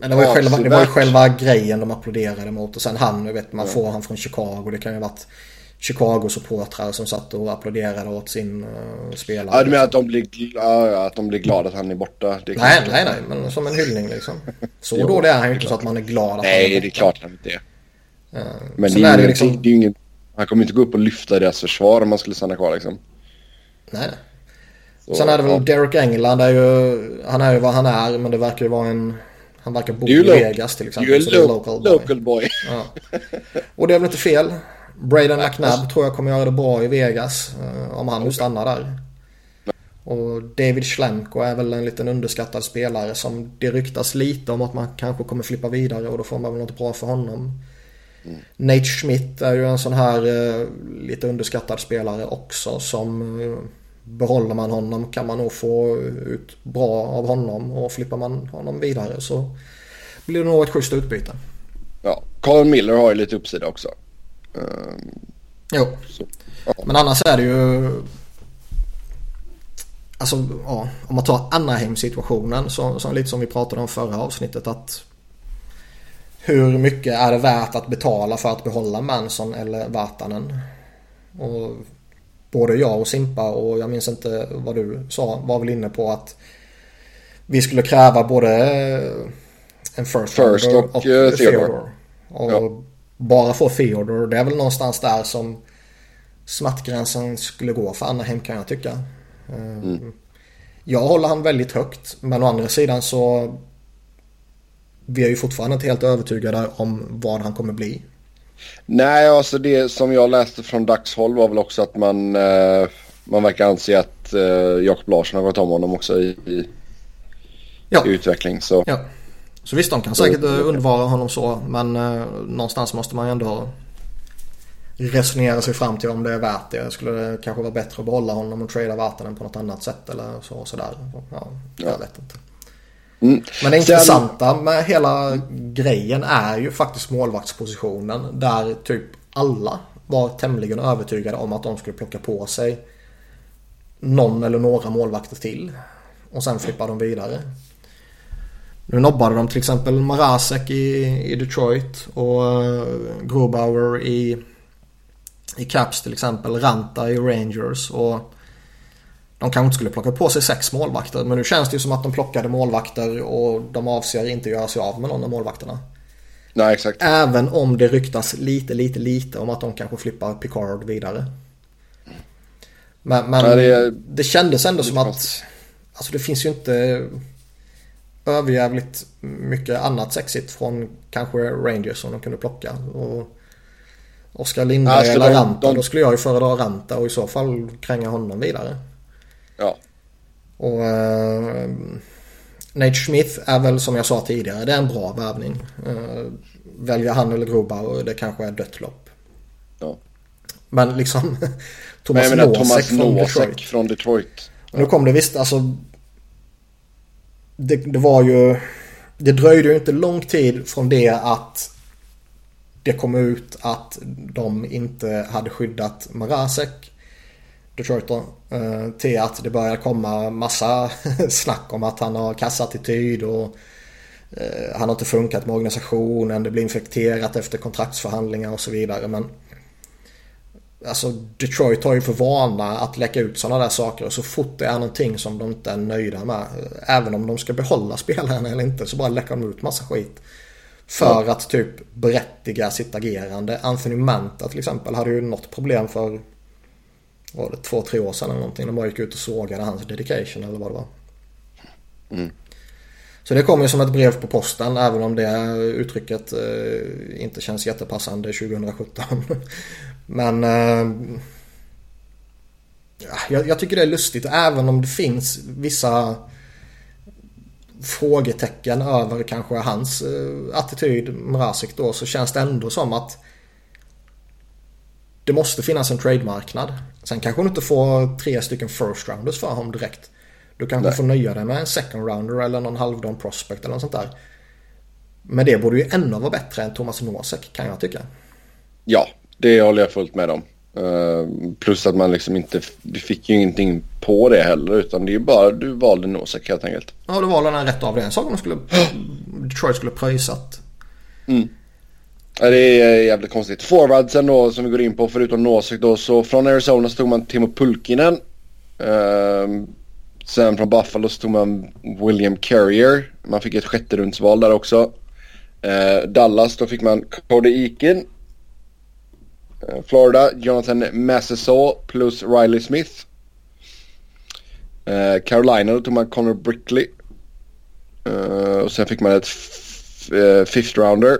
Men det var, ju själva, det var ju själva grejen de applåderade mot. Och sen han, vet man får han från Chicago. Det kan ju ha varit Chicago-supportrar som satt och applåderade åt sin uh, spelare. Ja du menar att de blir, att de blir glada att han är borta? Det kan Nej, nej, nej. Men som en hyllning liksom. Så Jo, dålig är han ju är inte så att man är glad att han Nej är det är borta. klart han inte är. Eh, Men det är, är det ju liksom... är ingen... Han kommer inte gå upp och lyfta deras försvar om han skulle stanna kvar liksom. Nej, nej. Så, Sen är det väl ja. Derek England är ju, han är ju vad han är men det verkar ju vara en, han verkar bo är i Vegas till Du exempel. är det är lo- local boy. local boy. Ja. Och det är väl inte fel. Braden McNabb tror jag kommer göra det bra i Vegas eh, om han nu stannar där. Och David Schlemko är väl en liten underskattad spelare som det ryktas lite om att man kanske kommer flippa vidare och då får man väl något bra för honom. Nate Schmidt är ju en sån här eh, lite underskattad spelare också som eh, behåller man honom kan man nog få ut bra av honom och flippar man honom vidare så blir det nog ett schysst utbyte. Ja, Colin Miller har ju lite uppsida också. Ehm, Jo. så, ja. Men annars är det ju... Alltså, ja, om man tar Anaheim-situationen, så, så lite som vi pratade om förra avsnittet, att hur mycket är det värt att betala för att behålla Manson eller Vatanen? Och både jag och Simpa och jag minns inte vad du sa, var väl inne på att vi skulle kräva både en first, First och, eh, Theodore. Och Ja. Bara få Theodore, det är väl någonstans där som smärtgränsen skulle gå för Anaheim kan jag tycka. Eh, Jag håller han väldigt högt men å andra sidan så vi är ju fortfarande inte helt övertygade om vad han kommer bli. Nej, alltså det som jag läste från dagshåll var väl också att man, eh, man verkar anse att eh, Jakob Larsson har gått om honom också i, i, Ja, i utveckling. Så ja. Så visst de kan säkert eh, undvara honom så men eh, någonstans måste man ju ändå resonera sig fram till om det är värt det. Skulle det kanske vara bättre att behålla honom och trada vattnen på något annat sätt eller så sådär. Ja, jag Ja. vet inte. mm. Men det intressanta med hela grejen är ju faktiskt målvaktspositionen. Där typ alla var tämligen övertygade om att de skulle plocka på sig någon eller några målvakter till. Och sen flippar de vidare. Nu nobbade de till exempel Marasek i, i Detroit och uh, Grobauer i, i Caps till exempel. Ranta i Rangers och de kanske inte skulle plocka på sig sex målvakter. Men nu känns det ju som att de plockade målvakter och de avser inte göra sig av med någon av målvakterna. Nej, exakt. Även om det ryktas lite, lite, lite om att de kanske flippar Picard vidare. Men, men Ja, det det, är- kändes ändå som lite att Alltså det finns ju inte överjävligt mycket annat sexigt från kanske Rangers som de kunde plocka. Och Oskar Lindberg Alltså, eller de- Ranta. de- Då skulle jag ju föredra Ranta och i så fall kränga honom vidare. Ja. Och eh, Nate Smith är väl som jag sa tidigare, det är en bra värvning. Uh, väljer han eller Grobauer, det kanske är dött lopp. ja. Men liksom Thomas Nosek från Detroit. från Detroit. Och nu kom det visst, alltså det, det var ju det dröjde ju inte lång tid från det att det kom ut att de inte hade skyddat Marasek, Detroit då, till att det började komma massa snack om att han har kassattityd och eh, han har inte funkat med organisationen, det blir infekterat efter kontraktsförhandlingar och så vidare. Men Alltså Detroit har ju för vana att läcka ut sådana där saker och så fort det är någonting som de inte är nöjda med. Även om de ska behålla spelarna eller inte så bara läcker de ut massa skit. För ja. att typ berättiga sitt agerande. Anthony Manta till exempel hade ju något problem för var det, två, tre år sedan eller någonting. De bara gick ut och sågade hans dedication eller vad det var. Mm. Så det kom ju som ett brev på posten även om det uttrycket eh, inte känns jättepassande 2017. Men eh, jag, jag, tycker det är lustigt även om det finns vissa frågetecken över kanske hans eh, attityd Mrazek då så känns det ändå som att det måste finnas en trademarknad. Sen kanske du inte får tre stycken first rounders för honom direkt. Du kanske Nej. får nöja dig med en second rounder eller någon halvdan prospect eller något sånt där. Men det borde ju ännu vara bättre än Thomas Nosek kan jag tycka. Ja, det håller jag fullt med om. Uh, plus att man liksom inte, du fick ju ingenting på det heller utan det är ju bara du valde Nosek helt enkelt. Ja du valde den rätt av det. En sak de skulle, Detroit skulle pröjsat. Mm. Ja, det är jävligt konstigt. Forwardsen då som vi går in på förutom Nosek då så från Arizona så tog man Timo Pulkinen. Uh, sen från Buffalo så tog man William Carrier. Man fick ett sjätte rundsval där också. Uh, Dallas då fick man Cody Eakin Eh, Florida, Jonathan Massasaw plus Riley Smith. Uh, Carolina, då tog man Connor Brickley. Uh, och sen fick man ett fifth rounder.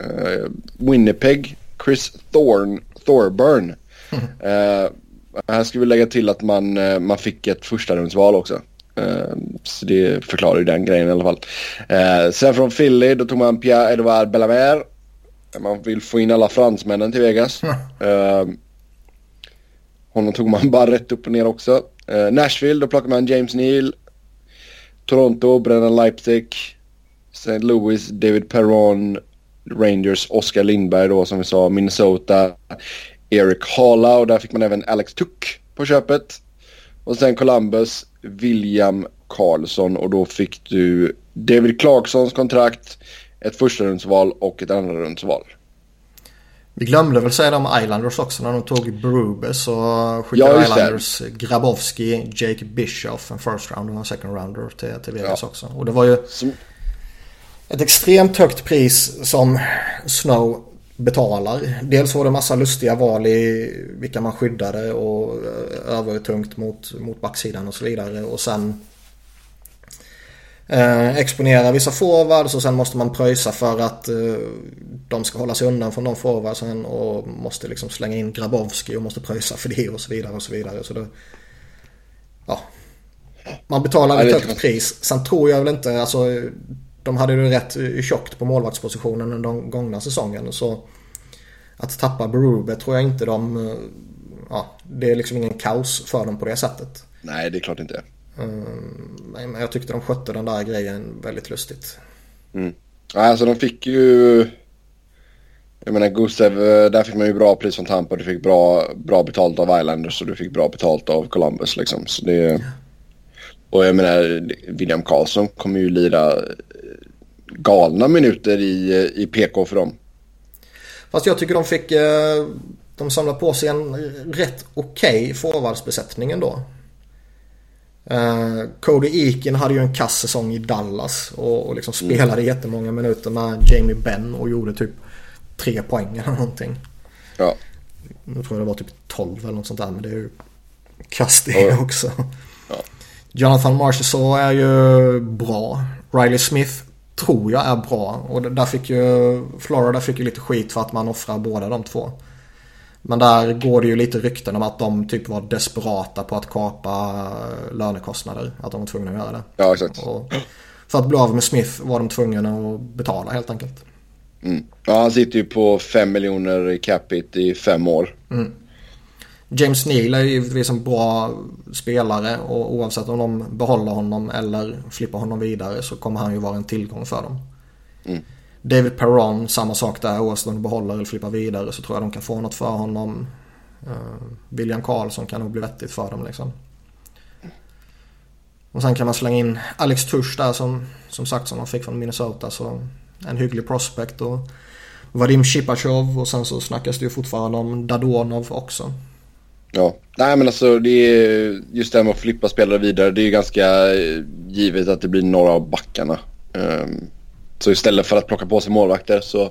Uh, Winnipeg, Chris Thorn, Thorburn. Mm. här ska vi lägga till att man, man fick ett första rundsval också. så det förklarar ju den grejen i alla fall. sen från Philly, då tog man Pierre-Edouard Bellamer. Man vill få in alla fransmännen till Vegas. uh, honom tog man bara rätt upp och ner också. Uh, Nashville, då plockar man James Neal. Toronto, Brennan Leipzig. St. Louis, David Perron. Rangers, Oskar Lindberg då som vi sa. Minnesota, Eric Hala och där fick man även Alex Tuck på köpet. Och sen Columbus, William Karlsson och då fick du David Clarksons kontrakt ett första rundsval och ett andra rundsval. Vi glömde väl säga det om Islanders också när de tog Berubes och skickade ja, Islanders Grabowski, Jake Bischoff, en first rounder och en second rounder till, till Vegas ja. också. Och det var ju som... ett extremt högt pris som Snow betalar. Dels var det massa lustiga val i vilka man skyddade och eh, övertungt mot, mot backsidan och så vidare. Och sen Eh, exponera vissa forwards och sen måste man pröjsa för att eh, de ska hålla sig undan från de forwardsen och måste liksom slänga in Grabowski och måste pröjsa för det och så vidare och så vidare. Så det, ja. Man betalar ett högt pris. Sen tror jag väl inte, alltså de hade det rätt tjockt på målvaktspositionen under de gångna säsongen. Så att tappa Berube tror jag inte de, eh, ja, det är liksom ingen kaos för dem på det sättet. Nej, det är klart inte. Men jag tyckte de skötte den där grejen väldigt lustigt. Mm. Alltså de fick ju... Jag menar Gustav, eh, där fick man ju bra pris från Tampa. Du fick bra, bra betalt av Islanders och du fick bra betalt av Columbus liksom. Så det... Och jag menar William Karlsson kommer ju lira eh, galna minuter i, i PK för dem. Fast jag tycker de fick... Eh, de samlade på sig en rätt okej okay forwardsbesättning ändå. Uh, Cody Eakin hade ju en kass säsong i Dallas och, och liksom mm. spelade mm. jättemånga minuter med Jamie Benn och gjorde typ tre poäng eller någonting. Ja. Nu tror jag det var typ 12 eller något sånt där men det är ju kass det ja. också. Ja. Jonathan Marchessault är ju bra. Riley Smith tror jag är bra och där fick ju Florida fick ju lite skit för att man offrar båda de två. Men där går det ju lite rykten om att de typ var desperata på att kapa lönekostnader. Att de var tvungna att göra det. Ja, exakt. Och för att bli av med Smith var de tvungna att betala helt enkelt. Mm. Ja, han sitter ju på 5 miljoner i capita i fem år. Mm. James Neal är givetvis en bra spelare och oavsett om de behåller honom eller flippar honom vidare så kommer han ju vara en tillgång för dem. Mm. David Perron, samma sak där. Oavsett om de behåller eller flippar vidare så tror jag de kan få något för honom. Uh, William Karlsson kan nog bli vettigt för dem liksom. Och sen kan man slänga in Alex Tush där som, som sagt som de fick från Minnesota. Så en hygglig prospect. Och Vadim Shipachov och sen så snackas det ju fortfarande om Dadonov också. Ja, nej men alltså det är just det här med att flippa spelare vidare. Det är ju ganska eh, givet att det blir några av backarna. Um, så istället för att plocka på sig målvakter så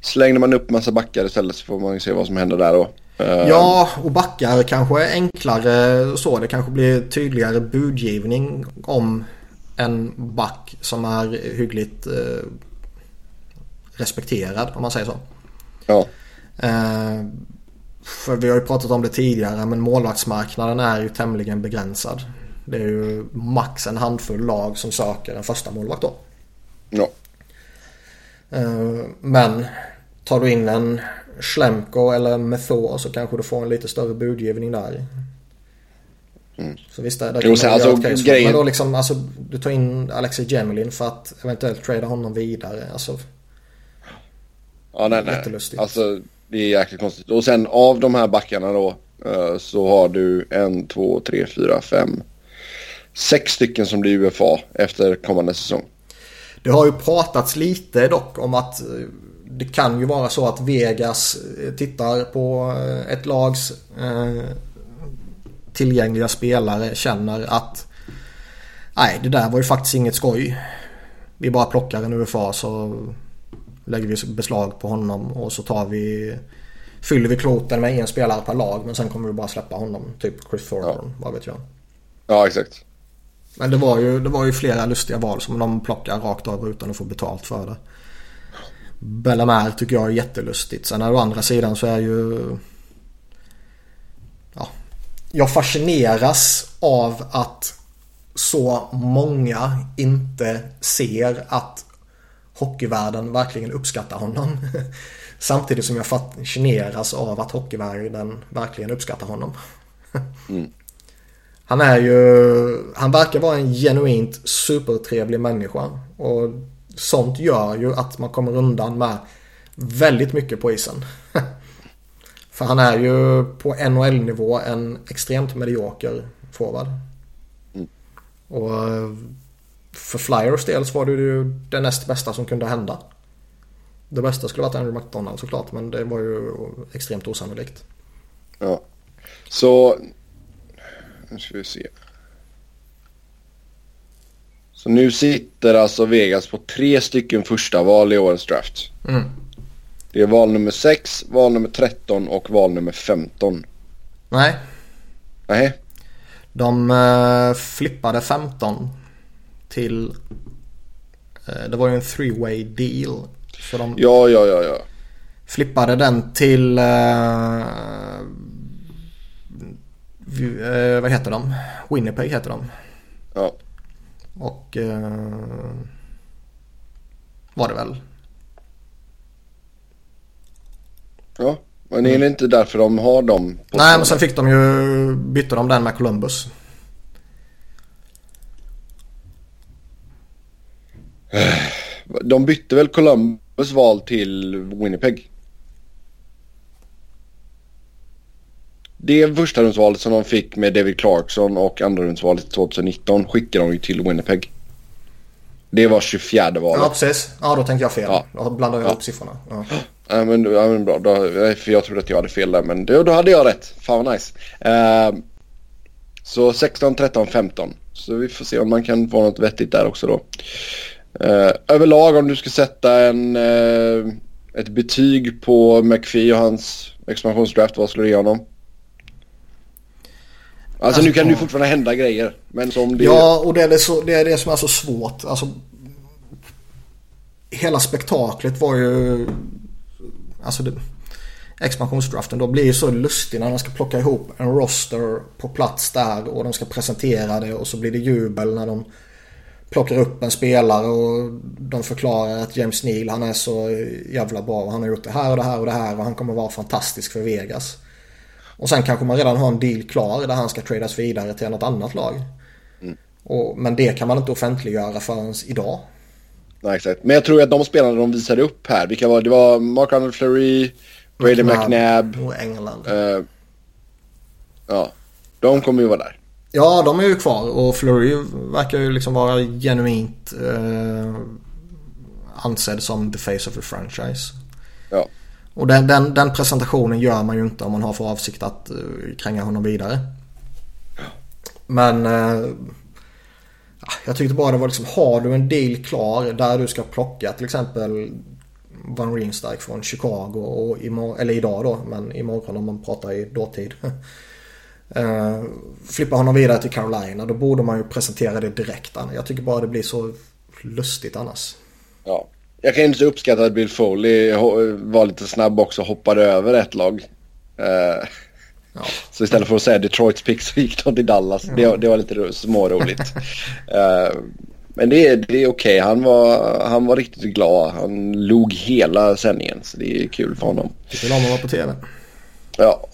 slängde man upp massa backar istället så får man ju se vad som händer där då. Um, ja, och backar kanske är enklare så. Det kanske blir tydligare budgivning om en back som är hyggligt eh, respekterad om man säger så. Ja. Eh, för vi har ju pratat om det tidigare men målvaktsmarknaden är ju tämligen begränsad. Det är ju max en handfull lag som söker en första målvakt då. Ja. Eh, men tar du in en Schlemko eller Methor så kanske du får en lite större budgivning där. Mm. Så visst är det jo, sen, alltså, grejen... Men då liksom, alltså, du tar in Alexei Jemelin för att eventuellt trada honom vidare. Alltså, ja, nej, nej. Alltså, det är jäkligt konstigt. Och sen av de här backarna då uh, så har du en, två, tre, fyra, fem, sex stycken som blir UFA efter kommande säsong. Det har ju pratats lite dock om att eh, det kan ju vara så att Vegas eh, tittar på ett lags eh, tillgängliga spelare känner att nej det där var ju faktiskt inget skoj. Vi bara plockar en UFA så lägger vi beslag på honom och så tar vi Fyller vi kvoten med en spelare per lag men sen kommer vi bara släppa honom. Typ Chris Thornton, ja. vad vet jag. Ja exakt. Men det var, ju, det var ju flera lustiga val som de plockar rakt av utan att få betalt för det. Bellamare tycker jag är jättelustigt. Sen å andra sidan så är ju... Ja. Jag fascineras av att så många inte ser att hockeyvärlden verkligen uppskattar honom. Samtidigt som jag fascineras av att hockeyvärlden verkligen uppskattar honom. Mm. Han är ju, han verkar vara en genuint supertrevlig människa. Och sånt gör ju att man kommer undan med väldigt mycket på isen. För han är ju på NHL-nivå en extremt medioker forward. Mm. Och för Flyers del så var det ju det näst bästa som kunde hända. Det bästa skulle varit Andrew McDonald såklart men det var ju extremt osannolikt. Ja. Så... Nu ska vi se. Så nu sitter alltså Vegas på tre stycken första val i årets draft. Mm. Det är val nummer 6, val nummer 13 och val nummer 15. Nej. Nej. De uh, flippade 15 till... Uh, det var ju en three way deal. Så de ja, ja, ja, ja. Flippade den till... Uh, vad heter de? Winnipeg heter de. Ja. Och eh, var det väl. Ja, men är det inte därför de har dem? Nej, men sen fick de ju, bytte de den med Columbus. De bytte väl Columbus val till Winnipeg? Det första rundsvalet som de fick med David Clarkson och andra rundsvalet 2019 skickade de ju till Winnipeg. Det var 24 valet. Ja precis. Ja då tänkte jag fel. Ja. Då blandade jag ja. ihop siffrorna. Ja. Ja, men, ja, men bra. Då, för jag trodde att jag hade fel där. Men då, då hade jag rätt. Fan vad nice. Uh, så 16, 13, 15. Så vi får se om man kan få något vettigt där också då. Uh, överlag om du ska sätta en, uh, ett betyg på McPhee och hans expansionsdraft. Vad skulle du ge honom? Alltså, nu kan det ju fortfarande hända grejer. Men som det... Ja, och det är det, så, det är det som är så svårt. Alltså, hela spektaklet var ju... Alltså det, expansionsdraften då blir ju så lustig när de ska plocka ihop en roster på plats där och de ska presentera det och så blir det jubel när de plockar upp en spelare och de förklarar att James Neal han är så jävla bra och han har gjort det här och det här och det här och han kommer vara fantastisk för Vegas. Och sen kanske man redan har en deal klar där han ska tradas vidare till något annat lag. Mm. Och, men det kan man inte offentliggöra förrän idag. Nej, exakt. Men jag tror att de spelarna de visade upp här, vilka var det? var Mark Arnold Fleury, Brady McNabb. Och England. Uh, ja, de kommer ju vara där. Ja, de är ju kvar och Flurry verkar ju liksom vara genuint eh, ansedd som the face of the franchise. Ja. Och den, den, den, presentationen gör man ju inte om man har för avsikt att uh, kränga honom vidare. Men uh, jag tyckte bara det var liksom, har du en deal klar där du ska plocka till exempel Van Riemsdyk från Chicago och imorgon, eller idag då, men imorgon om man pratar i dåtid. uh, flippa honom vidare till Carolina, då borde man ju presentera det direkt. Jag tycker bara det blir så lustigt annars. Ja. Jag kan inte uppskatta att Bill Foley var lite snabb också och hoppade över ett lag. Uh, ja. Så istället för att säga Detroits pick så gick de till Dallas. Ja. Det, det, var lite småroligt. uh, men det, det är okej. Okay. Han, var, han var riktigt glad. Han log hela sändningen. Så det är kul för honom. Vill om att vara på tv. Ja.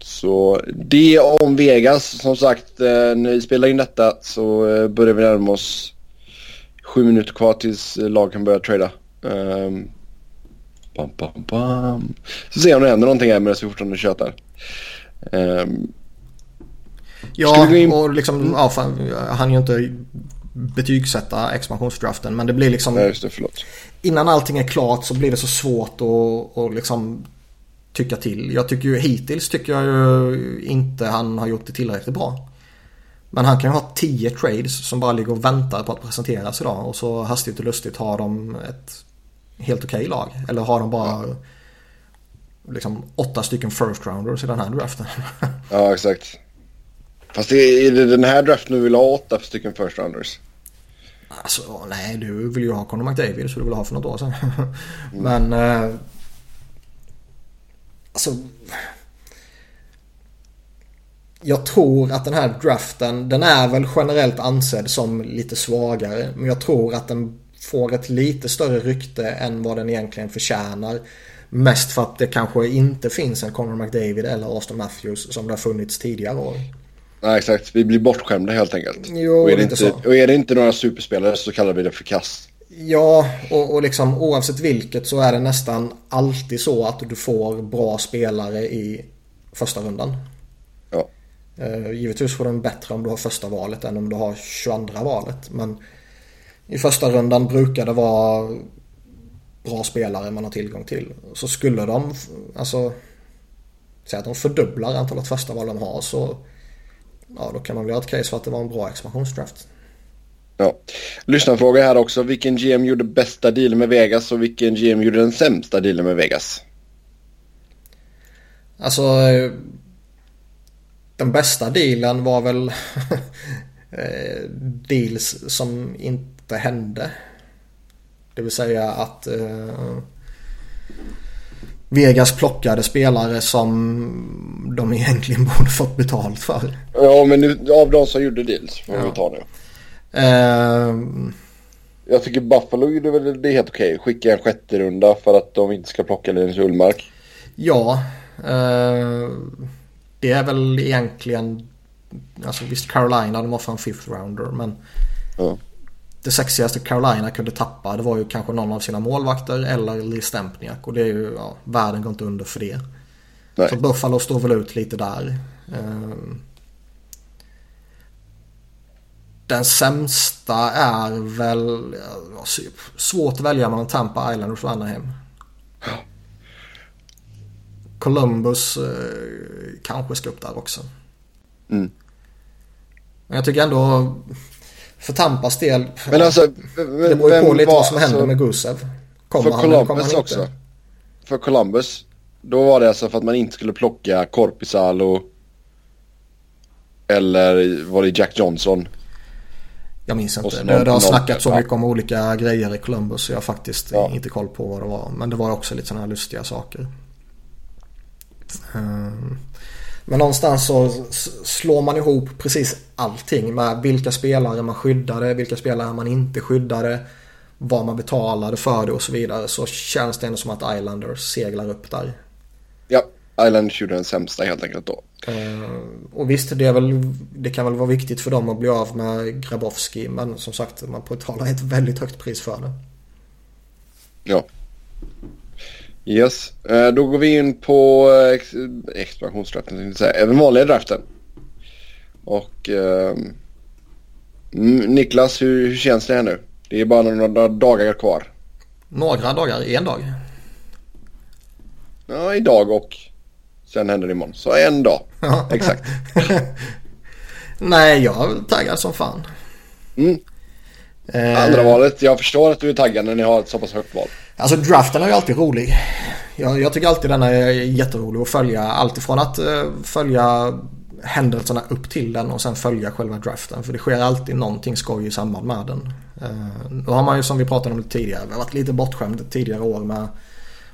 Så det om Vegas. Som sagt, eh, när vi spelar in detta så börjar vi närma oss sju minuter kvar tills lag kan börja trada. Um, bam, bam, bam. Så ser jag om det händer någonting här medan vi fortfarande tjötar. Um, ja, och liksom, ja, fan, han ju inte betygsätta expansionsdraften. Men det blir liksom... Nej, det, förlåt. Innan allting är klart så blir det så svårt att, att liksom tycka till. Jag tycker ju hittills tycker jag ju inte han har gjort det tillräckligt bra. Men han kan ju ha 10 trades som bara ligger och väntar på att presenteras idag. Och så hastigt och lustigt har de ett helt okej okay lag. Eller har de bara liksom åtta stycken first rounders i den här draften. ja, exakt. Fast är det den här draften du vill ha åtta stycken first rounders? Alltså nej, du vill ju ha Conor McDavid så du vill ha för något år sedan. Men... Eh, alltså jag tror att den här draften, den är väl generellt ansedd som lite svagare. Men jag tror att den får ett lite större rykte än vad den egentligen förtjänar. Mest för att det kanske inte finns en Conor McDavid eller Austin Matthews som det har funnits tidigare år. Nej exakt, vi blir bortskämda helt enkelt. Jo, och, är det inte, så. och är det inte några superspelare så kallar vi det för kast. Ja, och, och liksom oavsett vilket så är det nästan alltid så att du får bra spelare i första rundan. Uh, givetvis får den bättre om du har första valet än om du har 22 valet. Men i första rundan brukar det vara bra spelare man har tillgång till. Så skulle de, alltså, säga att de fördubblar antalet första val de har så ja, då kan man väl göra ett case för att det var en bra expansionsdraft. Ja. Lyssnarfråga här också. Vilken GM gjorde bästa dealen med Vegas och vilken GM gjorde den sämsta dealen med Vegas? Alltså den bästa dealen var väl eh, deals som inte hände. Det vill säga att eh, Vegas plockade spelare som de egentligen borde fått betalt för. Ja, men nu, av de som gjorde deals får ja. vi ta det. Eh, jag tycker Buffalo gjorde väl det helt okej. Skicka en sjätte runda för att de inte ska plocka Linus Ullmark. Ja. Eh, det är väl egentligen, alltså visst Carolina de offrar en fifth rounder men ja. det sexigaste Carolina kunde tappa det var ju kanske någon av sina målvakter eller Lee Stempniak och det är ju, ja, världen går inte under för det. Nej. Så Buffalo står väl ut lite där. Ehm, den sämsta är väl svårt att välja mellan Tampa Islanders och Anaheim. Columbus eh, kanske ska upp där också. Mm. Men jag tycker ändå för Tampas del. Men alltså, det beror ju på lite var, vad som händer alltså, med Gusev. Kommer för han Columbus kommer han också. För Columbus. Då var det alltså för att man inte skulle plocka Korpisalo. Eller var det Jack Johnson? Jag minns inte. Det, det har snackats så mycket om olika grejer i Columbus så jag har faktiskt ja. inte koll på vad det var. Men det var också lite sådana här lustiga saker. Ehm, men någonstans så slår man ihop precis allting med vilka spelare man skyddade, vilka spelare man inte skyddade, vad man betalade för det och så vidare. Så känns det ändå som att Islanders seglar upp där. Ja, Islanders gjorde den sämsta helt enkelt då. Uh, och visst, det, är väl, det kan väl vara viktigt för dem att bli av med Grabowski. Men som sagt, man betalar ett väldigt högt pris för det. Ja. Yes, uh, då går vi in på ex expansionsdraften, tänkte säga. Även vanliga draften. Och uh, Niklas, hur, hur känns det här nu? Det är bara några dagar kvar. Några dagar, en dag. Ja, idag och sen händer det imorgon. Så en dag. Ja. Exakt. Nej, jag är taggad som fan. Mm. Eh... Andra valet. Jag förstår att du är taggad när ni har ett så pass högt val. Alltså draften är ju alltid rolig. Jag, jag tycker alltid den är jätterolig att följa. Alltifrån att eh, följa händelserna upp till den och sen följa själva draften. För det sker alltid någonting skoj i samband med den. Uh, nu har man ju som vi pratade om tidigare varit lite bortskämd tidigare år med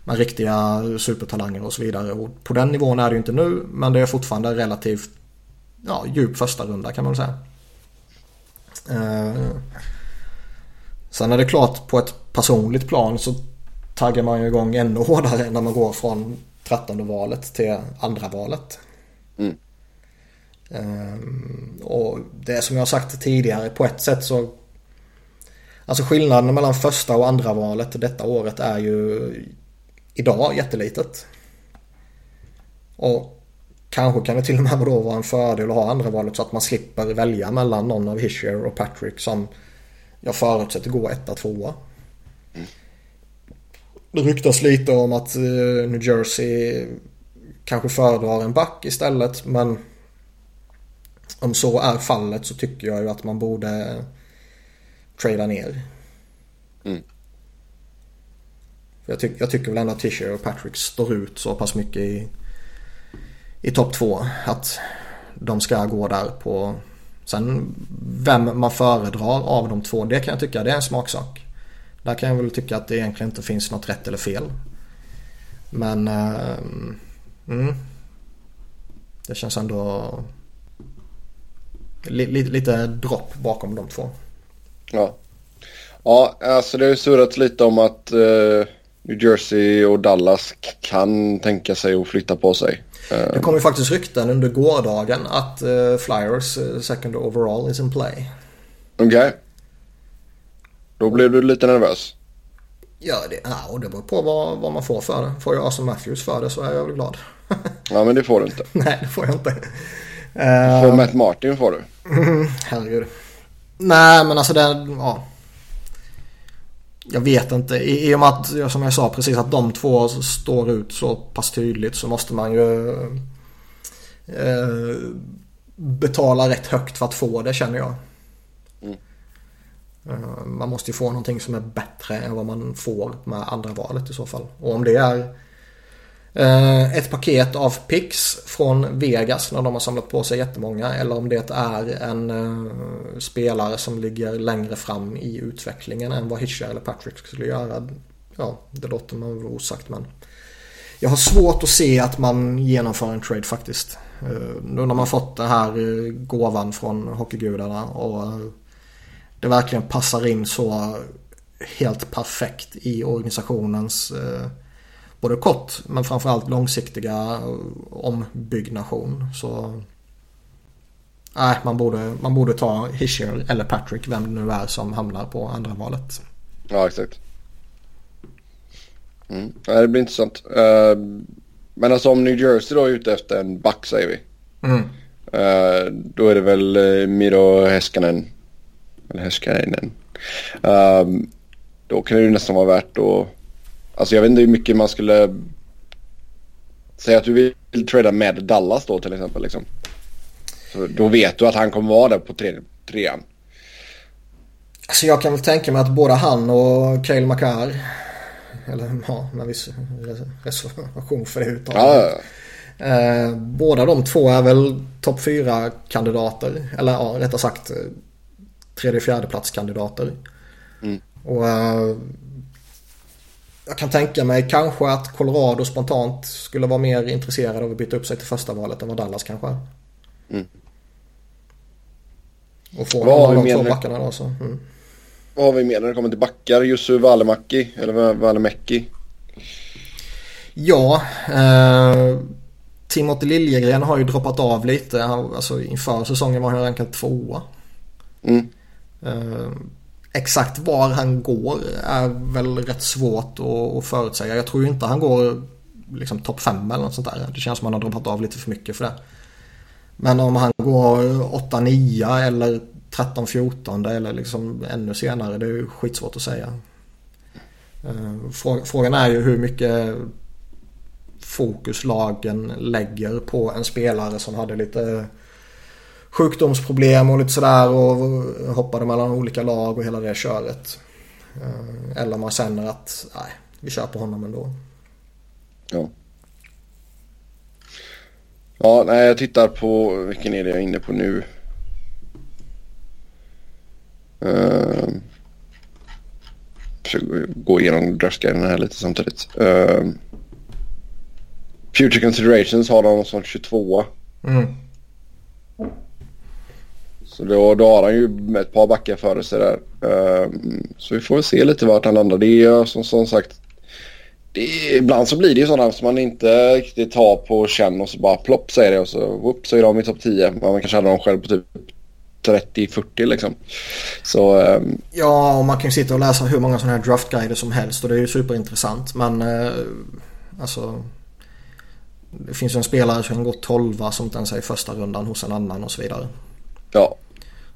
med riktiga supertalanger och så vidare. Och på den nivån är det ju inte nu men det är fortfarande relativt ja, djup första runda kan man väl säga. Eh, sen är det klart på ett personligt plan så taggar man ju igång ännu hårdare när man går från trettonde valet till andra valet. Mm. Eh, och det som jag sagt tidigare på ett sätt så Alltså skillnaden mellan första och andra valet detta året är ju idag jättelitet. Och kanske kan det till och med då vara en fördel att ha andra valet så att man slipper välja mellan någon av Hischer och Patrick som jag förutsätter går etta, tvåa. Mm. Det ryktas lite om att eh, New Jersey kanske föredrar en back istället men om så är fallet så tycker jag ju att man borde trada ner. Mm. Jag, tyck, jag tycker väl ändå att Tischer och Patrick står ut så pass mycket i, i topp två. Att de ska gå där på... Sen vem man föredrar av de två, det kan jag tycka det är en smaksak. Där kan jag väl tycka att det egentligen inte finns något rätt eller fel. Men... Uh, mm, det känns ändå... Lite, lite dropp bakom de två. Ja. Ja, alltså det har ju surrats lite om att... Uh New Jersey och Dallas kan tänka sig att flytta på sig. Det kom ju faktiskt rykten under gårdagen att uh, Flyers uh, second overall is in play. Okej. Okay. Då blev du lite nervös. Ja, det, ja, det beror på vad, vad man får för det. Får jag Austin Matthews för det så är jag väl glad. ja, men det får du inte. Nej, det får jag inte. Uh, får Matt Martin får du. herregud. Nej, men alltså den, ja. Jag vet inte. I, I och med att, som jag sa precis, att de två står ut så pass tydligt så måste man ju eh, betala rätt högt för att få det känner jag. Mm. Eh, man måste ju få någonting som är bättre än vad man får med andra valet i så fall. Och om det är eh, ett paket av pix från Vegas när de har samlat på sig jättemånga eller om det är en eh, spelare som ligger längre fram i utvecklingen än vad Hitcher eller Patrick skulle göra. Ja, det låter man väl osagt men jag har svårt att se att man genomför en trade faktiskt. Nu när man fått den här gåvan från hockeygudarna och det verkligen passar in så helt perfekt i organisationens både kort men framförallt långsiktiga ombyggnation. Så nej, man borde, man borde ta Hischer eller Patrick, vem det nu är som hamnar på andra valet. Ja, exakt. Mm. Ja, det blir intressant. Uh, men alltså om New Jersey då är ute efter en back säger vi. Mm. Uh, då är det väl uh, Miro Heskanen. Eller Heskanen. Uh, då kan det ju nästan vara värt att Alltså jag vet inte hur mycket man skulle säga att du vill trada med Dallas då till exempel. Liksom. Så då vet du att han kommer vara där på tre, trean. Alltså jag kan väl tänka mig att både han och Cale Makar eller ja, med viss reservation för det uttalandet. Ja. Eh, båda de två är väl topp fyra kandidater. Eller ja, rättare sagt tredje fjärde plats kandidater. Mm. Och eh, jag kan tänka mig kanske att Colorado spontant skulle vara mer intresserade av att byta upp sig till första valet än vad Dallas kanske är. Mm. Och få någon av de två backarna då så. Mm. Vad har vi mer när det kommer till backar? Jussu Välimäki eller Välimäki? Ja, eh, Timothy Liljegren har ju droppat av lite. Alltså inför säsongen var han rankad tvåa. Mm. Eh, exakt var han går är väl rätt svårt att, att förutsäga. Jag tror ju inte han går liksom topp 5 eller något sånt där. Det känns som att han har droppat av lite för mycket för det. Men om han går 8-9 eller 13-14 eller liksom ännu senare. Det är ju skitsvårt att säga. Eh, frågan är ju hur mycket fokus lagen lägger på en spelare som hade lite sjukdomsproblem och lite sådär och hoppade mellan olika lag och hela det köret. Eh, eller man känner att nej, vi kör på honom ändå. Ja. Ja, nej jag tittar på vilken är det jag är inne på nu. Uh, försöker gå igenom draftguiden här lite samtidigt. Uh, Future Considerations har de som 22. Mm. Så då, då har han ju ett par backar före sig där. Um, så vi får väl se lite vart han landar. Det är som, som sagt. Det ibland så blir det ju sådana som man inte riktigt tar på känn och så bara plopp säger det och så whoop, så är de i topp 10. Man kanske hade dem själv på typ 30-40 liksom. Så, um... Ja, och man kan ju sitta och läsa hur många sådana här draftguider som helst och det är ju superintressant. Men uh, alltså det finns ju en spelare som gått 12 som inte ens är i första rundan hos en annan och så vidare. Ja.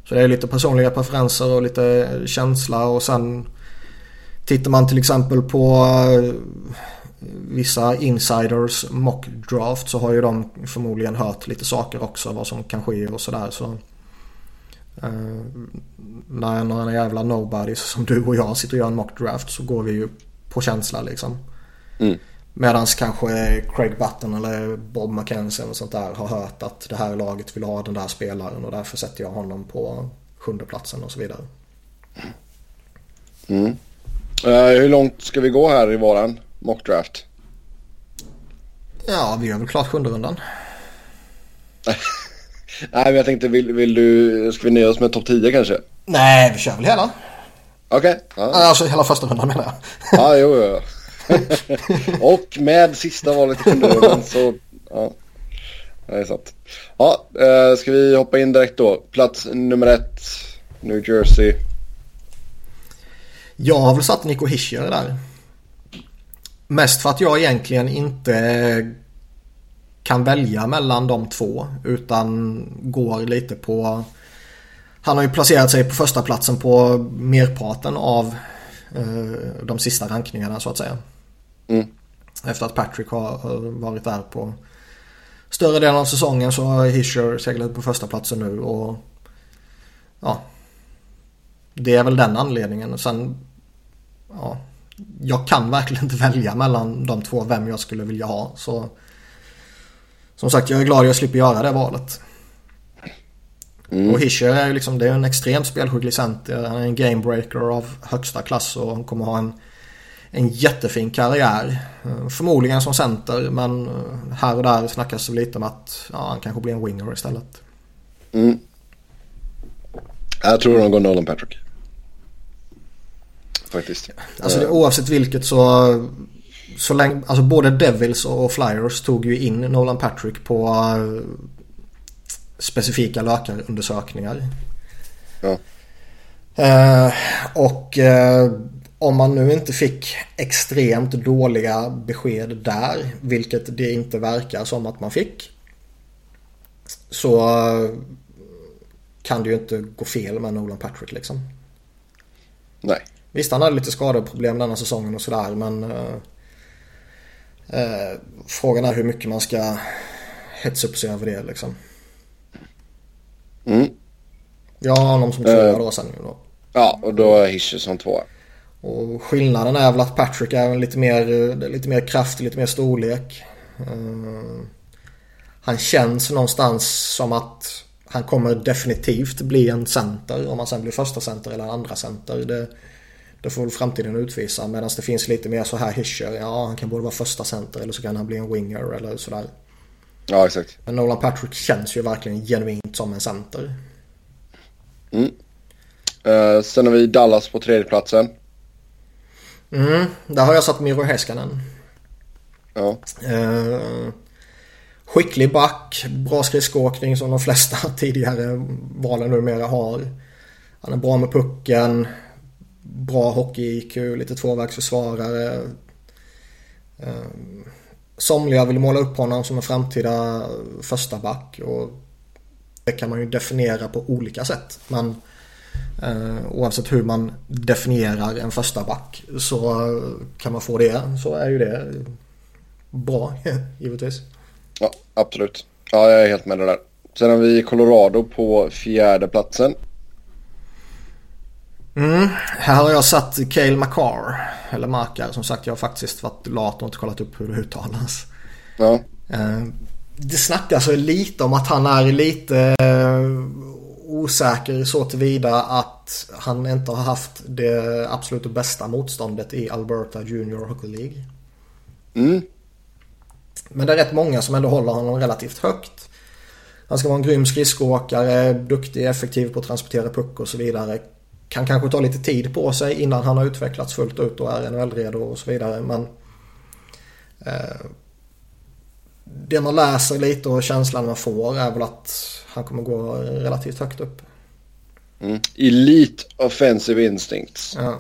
Så det är lite personliga preferenser och lite känsla och sen tittar man till exempel på eh, vissa insiders mock draft så har ju de förmodligen hört lite saker också vad som kan ske och sådär. Så, eh, när några jävla nobodies som du och jag sitter och gör en mock draft så går vi ju på känsla liksom. Mm. Medan kanske Craig Button eller Bob McKenzie eller sånt där har hört att det här laget vill ha den där spelaren och därför sätter jag honom på sjunde platsen och så vidare. Mm. Uh, hur långt ska vi gå här i våran mockdraft? Ja, vi gör väl klart sjunde rundan. Nej, men jag tänkte vill, vill du, ska vi nöja oss med topp 10 kanske? Nej, vi kör väl hela. Okej. Okay. Ja. Alltså hela första rundan menar jag. ja, jo, jo. och med sista valet i kondomen så... Ja, det är sant. Ja, eh, ska vi hoppa in direkt då? Plats nummer ett, New Jersey. Jag har väl satt Nico Hischier där. Mest för att jag egentligen inte kan välja mellan de två utan går lite på... Han har ju placerat sig på första platsen på merparten av eh, de sista rankningarna så att säga. Mm. Efter att Patrick har varit där på större delen av säsongen så har Hischer seglat på första platsen nu och ja. Det är väl den anledningen. Sen ja, jag kan verkligen inte välja mellan de två vem jag skulle vilja ha. Så som sagt, jag är glad jag slipper göra det valet. Mm. Och Hischer är ju liksom, det är en extremt spelskicklig center. Han är en gamebreaker av högsta klass och han kommer ha en en jättefin karriär. Eh, förmodligen som center men eh, här och där snackas det lite om att ja, han kanske blir en winger istället. Mm. Jag tror de går Nolan Patrick. Faktiskt. Alltså det, oavsett vilket så, så länge, alltså både Devils och Flyers tog ju in Nolan Patrick på specifika läkarundersökningar. Ja. Uh, och uh, om man nu inte fick extremt dåliga besked där, vilket det inte verkar som att man fick. Så kan det ju inte gå fel med Nolan Patrick liksom. Nej. Visst, han hade lite skadeproblem denna säsongen och sådär, men eh, eh, frågan är hur mycket man ska hetsa upp sig över det liksom. Mm. Jag har honom som tvåa uh, då sen då. Ja, och då är Hischer som tvåa. Och skillnaden är väl att Patrick är lite mer, lite mer kraft, lite mer storlek. Uh, han känns någonstans som att han kommer definitivt bli en center. Om han sen blir första center eller andra center. Det, det får väl framtiden utvisa. Medan det finns lite mer så här Hischer. Ja, han kan både vara första center eller så kan han bli en winger eller sådär. Ja, exakt. Men Nolan Patrick känns ju verkligen genuint som en center. Mm. Uh, sen har vi Dallas på tredjeplatsen. Mm, där har jag satt Miro Heskanen. Ja. Uh, skicklig back, bra skridskoåkning som de flesta tidigare valen numera har. Han är bra med pucken, bra hockey-IQ, lite tvåvägsförsvarare. Ehm, somliga vill måla upp honom som en framtida första back och det kan man ju definiera på olika sätt. Men eh, oavsett hur man definierar en första back så kan man få det så är ju det bra givetvis. Ja, absolut. Ja, jag är helt med det där. Sen har vi Colorado på fjärde platsen. Mm, här har jag satt Cale Makar. Eller Makar som sagt. Jag har faktiskt varit lat och inte kollat upp hur det uttalas. Ja. Eh, det snackas lite om att han är lite eh, osäker så tillvida att han inte har haft det absolut bästa motståndet i Alberta Junior Hockey League. Mm. Men det är rätt många som ändå håller honom relativt högt. Han ska vara en grym skridskoåkare, duktig, effektiv på att transportera puck och så vidare. Kan kanske ta lite tid på sig innan han har utvecklats fullt ut och är NHL-redo och så vidare. Men eh, det man läser lite och känslan man får är väl att han kommer gå relativt högt upp. Mm. Elite offensive instincts. Ja.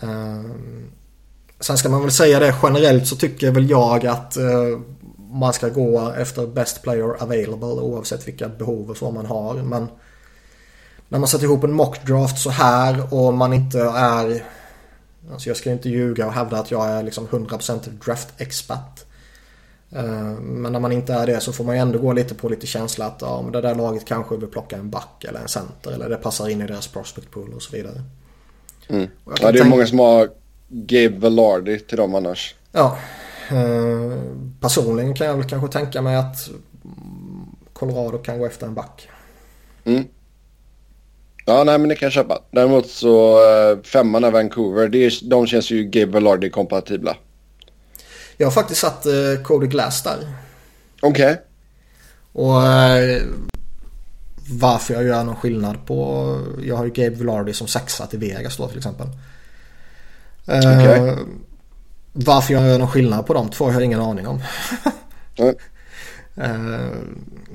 Um, sen ska man väl säga det generellt så tycker väl jag att uh, man ska gå efter best player available oavsett vilka behov och så man har. Men när man sätter ihop en mockdraft så här och man inte är... Alltså jag ska inte ljuga och hävda att jag är liksom 100% draft-expert. Eh, men när man inte är det så får man ju ändå gå lite på lite känsla att ja, men det där laget kanske vill plocka en back eller en center eller det passar in i deras prospect pool och så vidare. Mm. Ja, det är tänka... många som har Gabe Velardi till dem annars. Ja. Eh, personligen kan jag väl kanske tänka mig att Colorado kan gå efter en back. Mm. Ja, nej men det kan jag köpa. Däremot så eh, femman av Vancouver, det är, de känns ju Gabe Velardi kompatibla. Jag har faktiskt satt eh, Cody Glass där. Okej. Okay. Och eh, varför jag gör någon skillnad på... Jag har ju Gabe Villardi som sexa till Vegas då till exempel. Eh, okay. Varför jag gör någon skillnad på de två har jag ingen aning om. mm.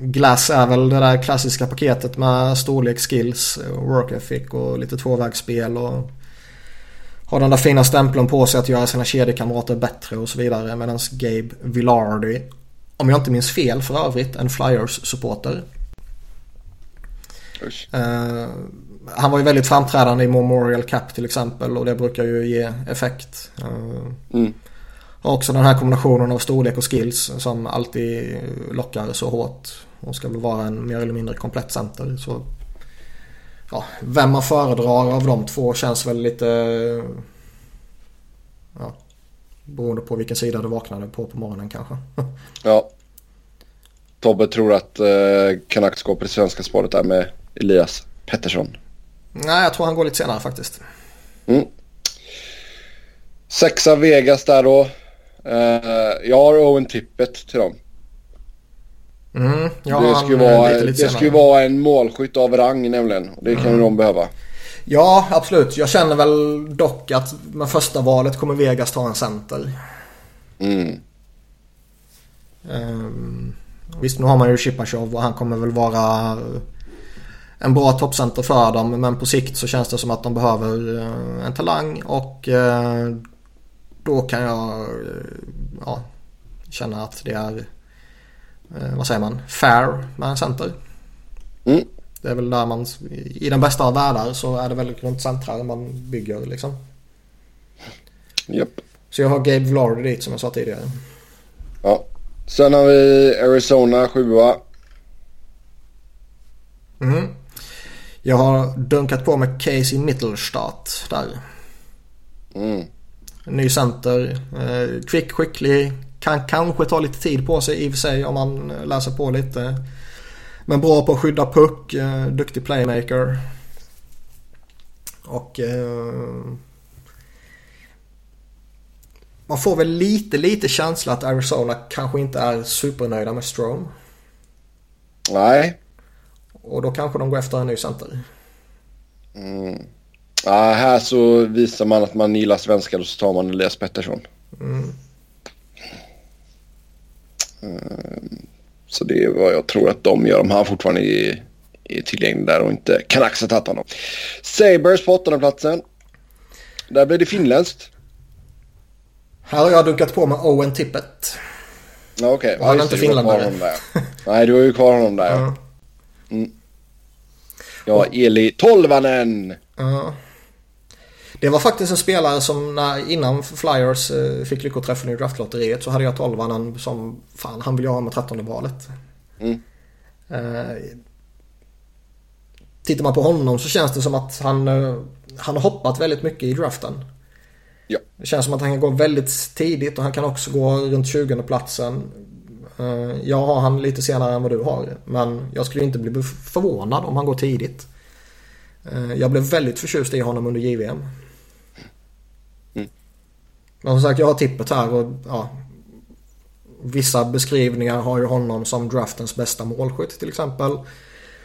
Glass är väl det där klassiska paketet med storlek, skills, work ethic och lite tvåvägsspel och har den där fina stämpeln på sig att göra sina kedjekamrater bättre och så vidare. Medan Gabe Villardi, om jag inte minns fel för övrigt, en Flyers-supporter. Uh, han var ju väldigt framträdande i Memorial Cup till exempel och det brukar ju ge effekt. Uh, mm. Har också den här kombinationen av storlek och skills som alltid lockar så hårt. Och ska väl vara en mer eller mindre komplett center. Så ja, vem man föredrar av de två känns väl lite... Ja, beroende på vilken sida du vaknade på på morgonen kanske. ja. Tobbe tror att eh, Canucks går på det svenska spåret där med Elias Pettersson. Nej, jag tror han går lite senare faktiskt. Mm. Sexa Vegas där då. Uh, jag har Owen Tippet till dem. Mm, ja, det skulle, vara, lite, lite det skulle vara en målskytt av rang nämligen. Det kan mm. de behöva. Ja, absolut. Jag känner väl dock att med första valet kommer Vegas ta en center. Mm. Um, visst, nu har man ju Shipachov och han kommer väl vara en bra toppcenter för dem. Men på sikt så känns det som att de behöver uh, en talang och uh, då kan jag uh, ja, känna att det är eh, vad säger man, fair med en center. Mm. Det är väl där man, i den bästa av världar så är det väl runt centrar man bygger liksom. Japp. Så jag har Gabe Vlardy dit som jag sa tidigare. Ja. Sen har vi Arizona sjua. Mm. Jag har dunkat på med Casey Mittelstadt där. Mm. Ny center. Eh, kvick, skicklig, kan kanske ta lite tid på sig i och för sig om man läser på lite. Men bra på att skydda puck, eh, duktig playmaker. Och eh, man får väl lite, lite känsla att Arizona kanske inte är supernöjda med Strom. Nej. Och då kanske de går efter en ny center. Mm. Ja, här så visar man att man gillar svenskar och så tar man Elias Pettersson. Mm. Så det är vad jag tror att de gör om han fortfarande är, är tillgänglig där och inte Canucks har tagit honom. Sabres på platsen. Där blir det finländskt. Här har jag dunkat på med Owen Tippett. Okej, Och han är inte finländare. Nej, du har ju kvar honom där. Ja, Ja. Eli Tolvanen. Ja. Det var faktiskt en spelare som när, innan Flyers eh, fick lyckoträffen i draftlotteriet så hade jag tolvanen som fan han vill jag ha med 13 valet. Mm. Eh, tittar man på honom så känns det som att han, eh, han har hoppat väldigt mycket i draften. Ja. Det känns som att han kan gå väldigt tidigt och han kan också gå runt 20 platsen. Jag har han lite senare än vad du har. Men jag skulle inte bli förvånad om han går tidigt. Jag blev väldigt förtjust i honom under JVM. Mm. Men som sagt, jag har tippet här och ja. Vissa beskrivningar har ju honom som draftens bästa målskytt till exempel.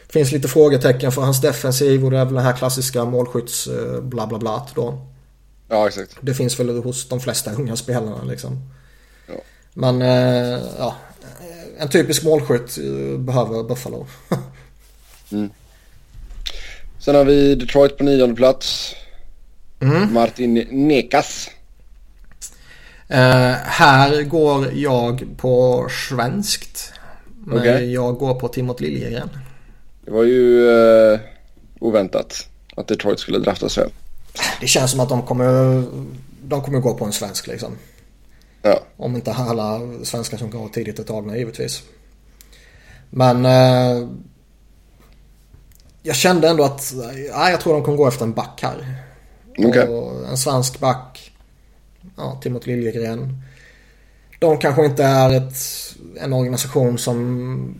Finns lite frågetecken för hans defensiv och det är väl den här klassiska målskytts eh, bla bla bla då. Ja, exakt. Det finns väl hos de flesta unga spelarna liksom. Ja. Men eh, ja, en typisk målskytt eh, behöver Buffalo. Sen har vi Detroit på nionde plats. Mm. Martin Nekas. Eh, här går jag på svenskt. Men Okej. jag går på Timot Liljegren. Det var ju eh, oväntat att Detroit skulle drafta sven. Det känns som att de kommer, de kommer gå på en svensk liksom. Ja. Om inte alla svenskar som går tidigt är tagna givetvis. Men eh, jag kände ändå att ja, jag tror de kommer gå efter en back här. Och en svensk back. Ja, Timot Liljegren. De kanske inte är ett, en organisation som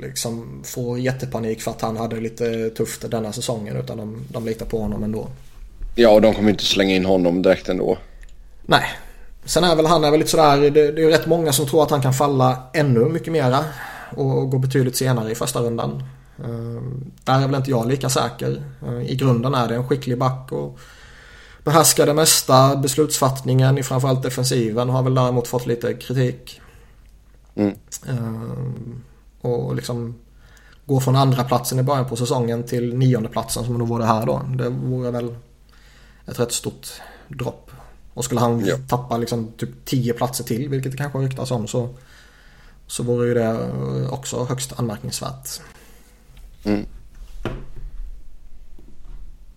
liksom får jättepanik för att han hade lite tufft denna säsongen. Utan de, de litar på honom ändå. Ja, och de kommer inte slänga in honom direkt ändå. Nej. Sen är väl han är väl lite sådär, det, det är rätt många som tror att han kan falla ännu mycket mera. Och gå betydligt senare i första rundan. Uh, där är väl inte jag lika säker. Uh, I grunden är det en skicklig back och behärskar det mesta. Beslutsfattningen i framförallt defensiven har väl däremot fått lite kritik. Mm. Uh, och liksom gå från andra platsen i början på säsongen till nionde platsen som det vore här då. Det vore väl ett rätt stort dropp. Och skulle han Ja. tappa liksom typ 10 platser till, vilket det kanske ryktas om, så, så vore ju det eh, också högst anmärkningsvärt.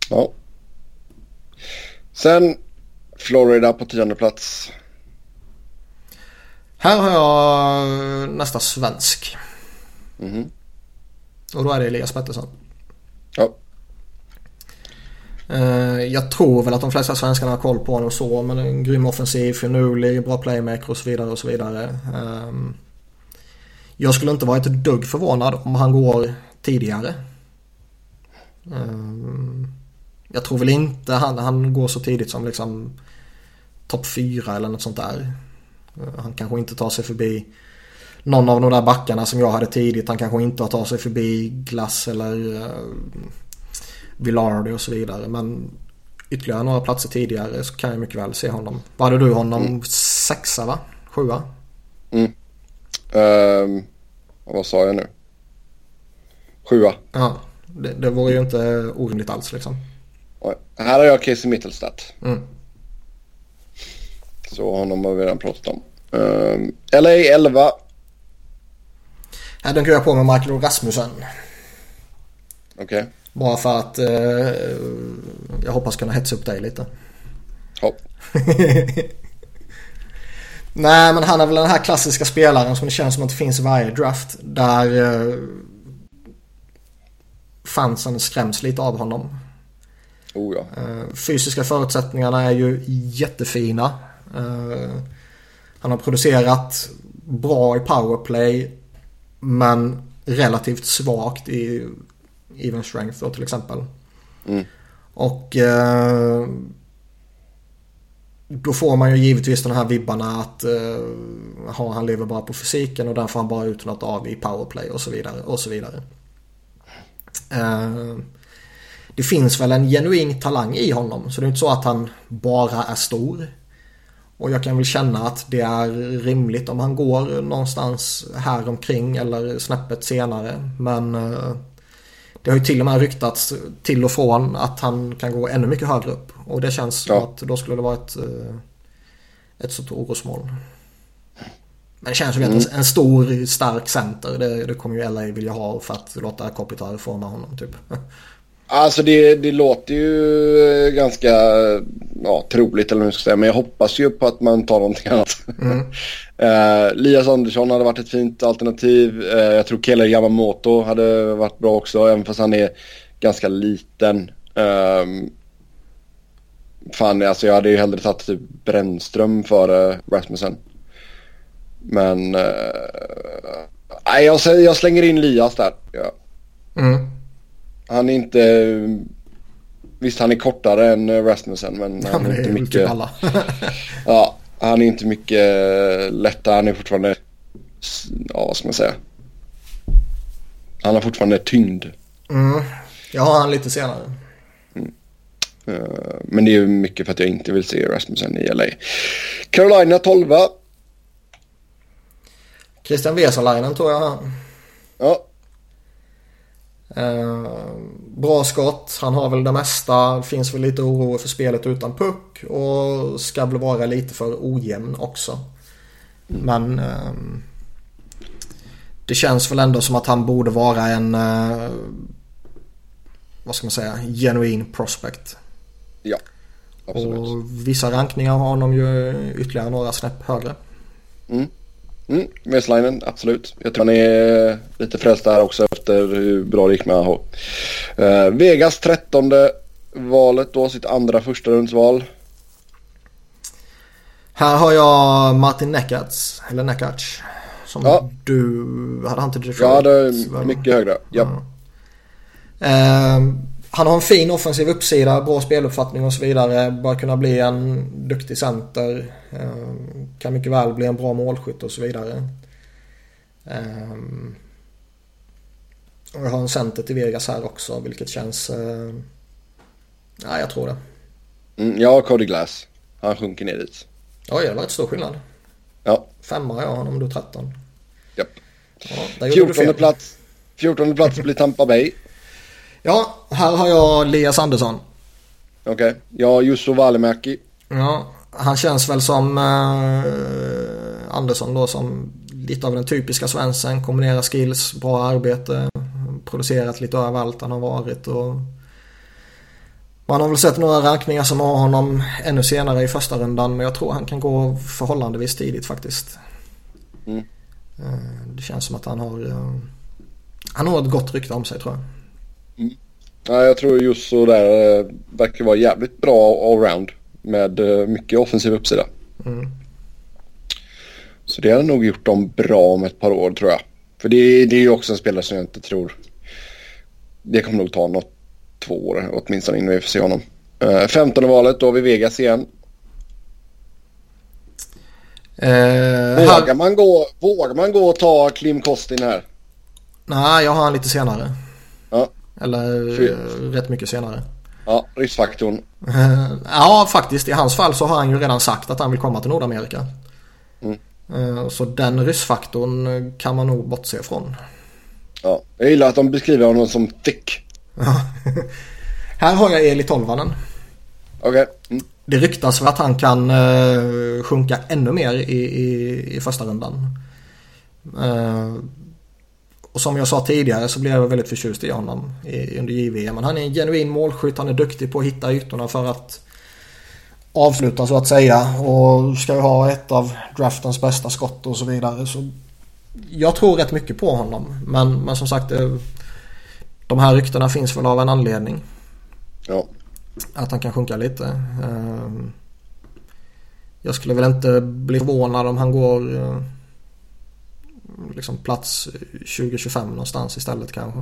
Ja. Sen Florida på tionde plats. Här har jag nästa svensk. Mhm. Och då är det Elias Pettersson. Ja. Eh, Jag tror väl att de flesta svenskarna har koll på honom så. Men en grym offensiv, finurlig, bra playmaker och så vidare och så vidare. Ehm, Jag skulle inte vara ett dugg förvånad om han går tidigare. Ehm, Jag tror väl inte han, han går så tidigt som liksom topp 4 eller något sånt där. Eh, Han kanske inte tar sig förbi någon av de där backarna som jag hade tidigt. Han kanske inte tar sig förbi Glass eller uh, Villardi och så vidare. Men ytterligare några platser tidigare så kan jag mycket väl se honom. Vad hade du honom? Sexa va? Sjua? Ehm, vad sa jag nu? Sjua. Ja. Det, det vore ju inte orimligt alls liksom. Oj. Här har jag Casey Mittelstadt. Mm. Så honom har vi redan pratat om. Um, LA 11. Här dunkar jag på med Michael Rasmussen. Okej. Bara för att eh, jag hoppas kunna hetsa upp dig lite. Hopp. Nej men han är väl den här klassiska spelaren som det känns som att det finns i varje draft. Där eh, fansen skräms lite av honom. Oh ja. Eh, fysiska förutsättningarna är ju jättefina. Eh, han har producerat bra i powerplay. Men relativt svagt i even strength då till exempel. Mm. Och eh, då får man ju givetvis de här vibbarna att eh, ha, han lever bara på fysiken och där får han bara ut något av i powerplay och så vidare. Och så vidare. Eh, det finns väl en genuin talang i honom så det är inte så att han bara är stor. Och jag kan väl känna att det är rimligt om han går någonstans här omkring eller snäppet senare. Men eh, det har ju till och med ryktats till och från att han kan gå ännu mycket högre upp. Och det känns som att då skulle det vara ett, eh, ett stort orosmoln. Men det känns ju mm. att en stor stark center det, det kommer ju LA vilja ha för att låta Kopitar forma honom typ. Alltså det, det låter ju ganska ja, troligt eller hur ska säga. Men jag hoppas ju på att man tar någonting annat. Mm. uh, Lias Andersson hade varit ett fint alternativ. Uh, jag tror Keller Yamamoto hade varit bra också. Även fast han är ganska liten. Uh, fan, alltså jag hade ju hellre tagit typ Brännström före Rasmussen. Men... Uh, jag, jag slänger in Lias där. Ja. Mm. Han är inte... Visst, han är kortare än Rasmussen men han är inte mycket... Typ ja, han är inte mycket lättare. Han är fortfarande... Ja, vad ska man säga? Han har fortfarande tyngd. Mm. Ja, han lite senare. Mm. Uh, men det är ju mycket för att jag inte vill se Rasmussen i LA. Carolina 12. Christian Vesalainen tror jag. Ja, Eh, bra skott, han har väl det mesta. Det finns väl lite oro för spelet utan puck och ska väl vara lite för ojämn också. Men eh, det känns väl ändå som att han borde vara en eh, vad ska man säga, genuin prospect. Ja, absolut. Och vissa rankningar har honom ju ytterligare några snäpp högre. Mm. Mm, Westlinen, absolut. Jag tror han är lite frälst där också efter hur bra det gick med AH. Uh, Vegas trettonde valet då, sitt andra första rundsval. Här har jag Martin Nekats, eller Nekac. Som ja. du, hade han till Detroit? Ja, det är mycket högre. Ja. ja. Uh, han har en fin offensiv uppsida, bra speluppfattning och så vidare. Bör kunna bli en duktig center. Ehm, kan mycket väl bli en bra målskytt och så vidare. Ehm, och jag har en center till Vegas här också vilket känns... Eh, ja, jag tror det. Mm, jag har Cody Glass. Han sjunker ner dit. Oj, det var rätt stor skillnad. Ja. Femma har jag honom, du 13. Japp. Ja, 14 plats, 14 plats blir Tampa Bay. Ja, här har jag Lias Andersson. Okej, okay. ja Jusso Valimäki. Ja, han känns väl som eh, Andersson då som lite av den typiska svensken. Kombinerar skills, bra arbete, producerat lite överallt han har varit och man har väl sett några rankningar som har honom ännu senare i första rundan men jag tror han kan gå förhållandevis tidigt faktiskt. Mm. Eh, det känns som att han har eh, han har ett gott rykte om sig tror jag. Mm. Ja, jag tror just så där eh, verkar vara jävligt bra allround med eh, mycket offensiv uppsida. Mm. Så det har nog gjort dem bra om ett par år tror jag. För det, det är ju också en spelare som jag inte tror... Det kommer nog ta något två år åtminstone innan vi får se honom. Uh, 15 valet, då har vi Vegas igen. Uh, vågar, man gå, vågar man gå och ta Klim Kostin här? Nej, jag har han lite senare. Ja. Eller Fy. rätt mycket senare. Ja, riskfaktorn. ja, faktiskt. I hans fall så har han ju redan sagt att han vill komma till Nordamerika. Mm. Eh, så den ryssfaktorn kan man nog bortse ifrån. Ja, jag gillar att de beskriver honom som thick. Här har jag Eli Tolvanen. Okej. Okay. Mm. Det ryktas väl att han kan uh, sjunka ännu mer i, i, i första rundan. Och som jag sa tidigare så blev jag väldigt förtjust i honom under JVM. Men han är en genuin målskytt, han är duktig på att hitta ytorna för att avsluta så att säga. Och ska ju ha ett av draftens bästa skott och så vidare. Så jag tror rätt mycket på honom. Men, men som sagt, eh, de här ryktena finns väl av en anledning. Ja. Att han kan sjunka lite. Eh, jag skulle väl inte bli förvånad om han går eh, liksom plats 20-25 någonstans istället kanske.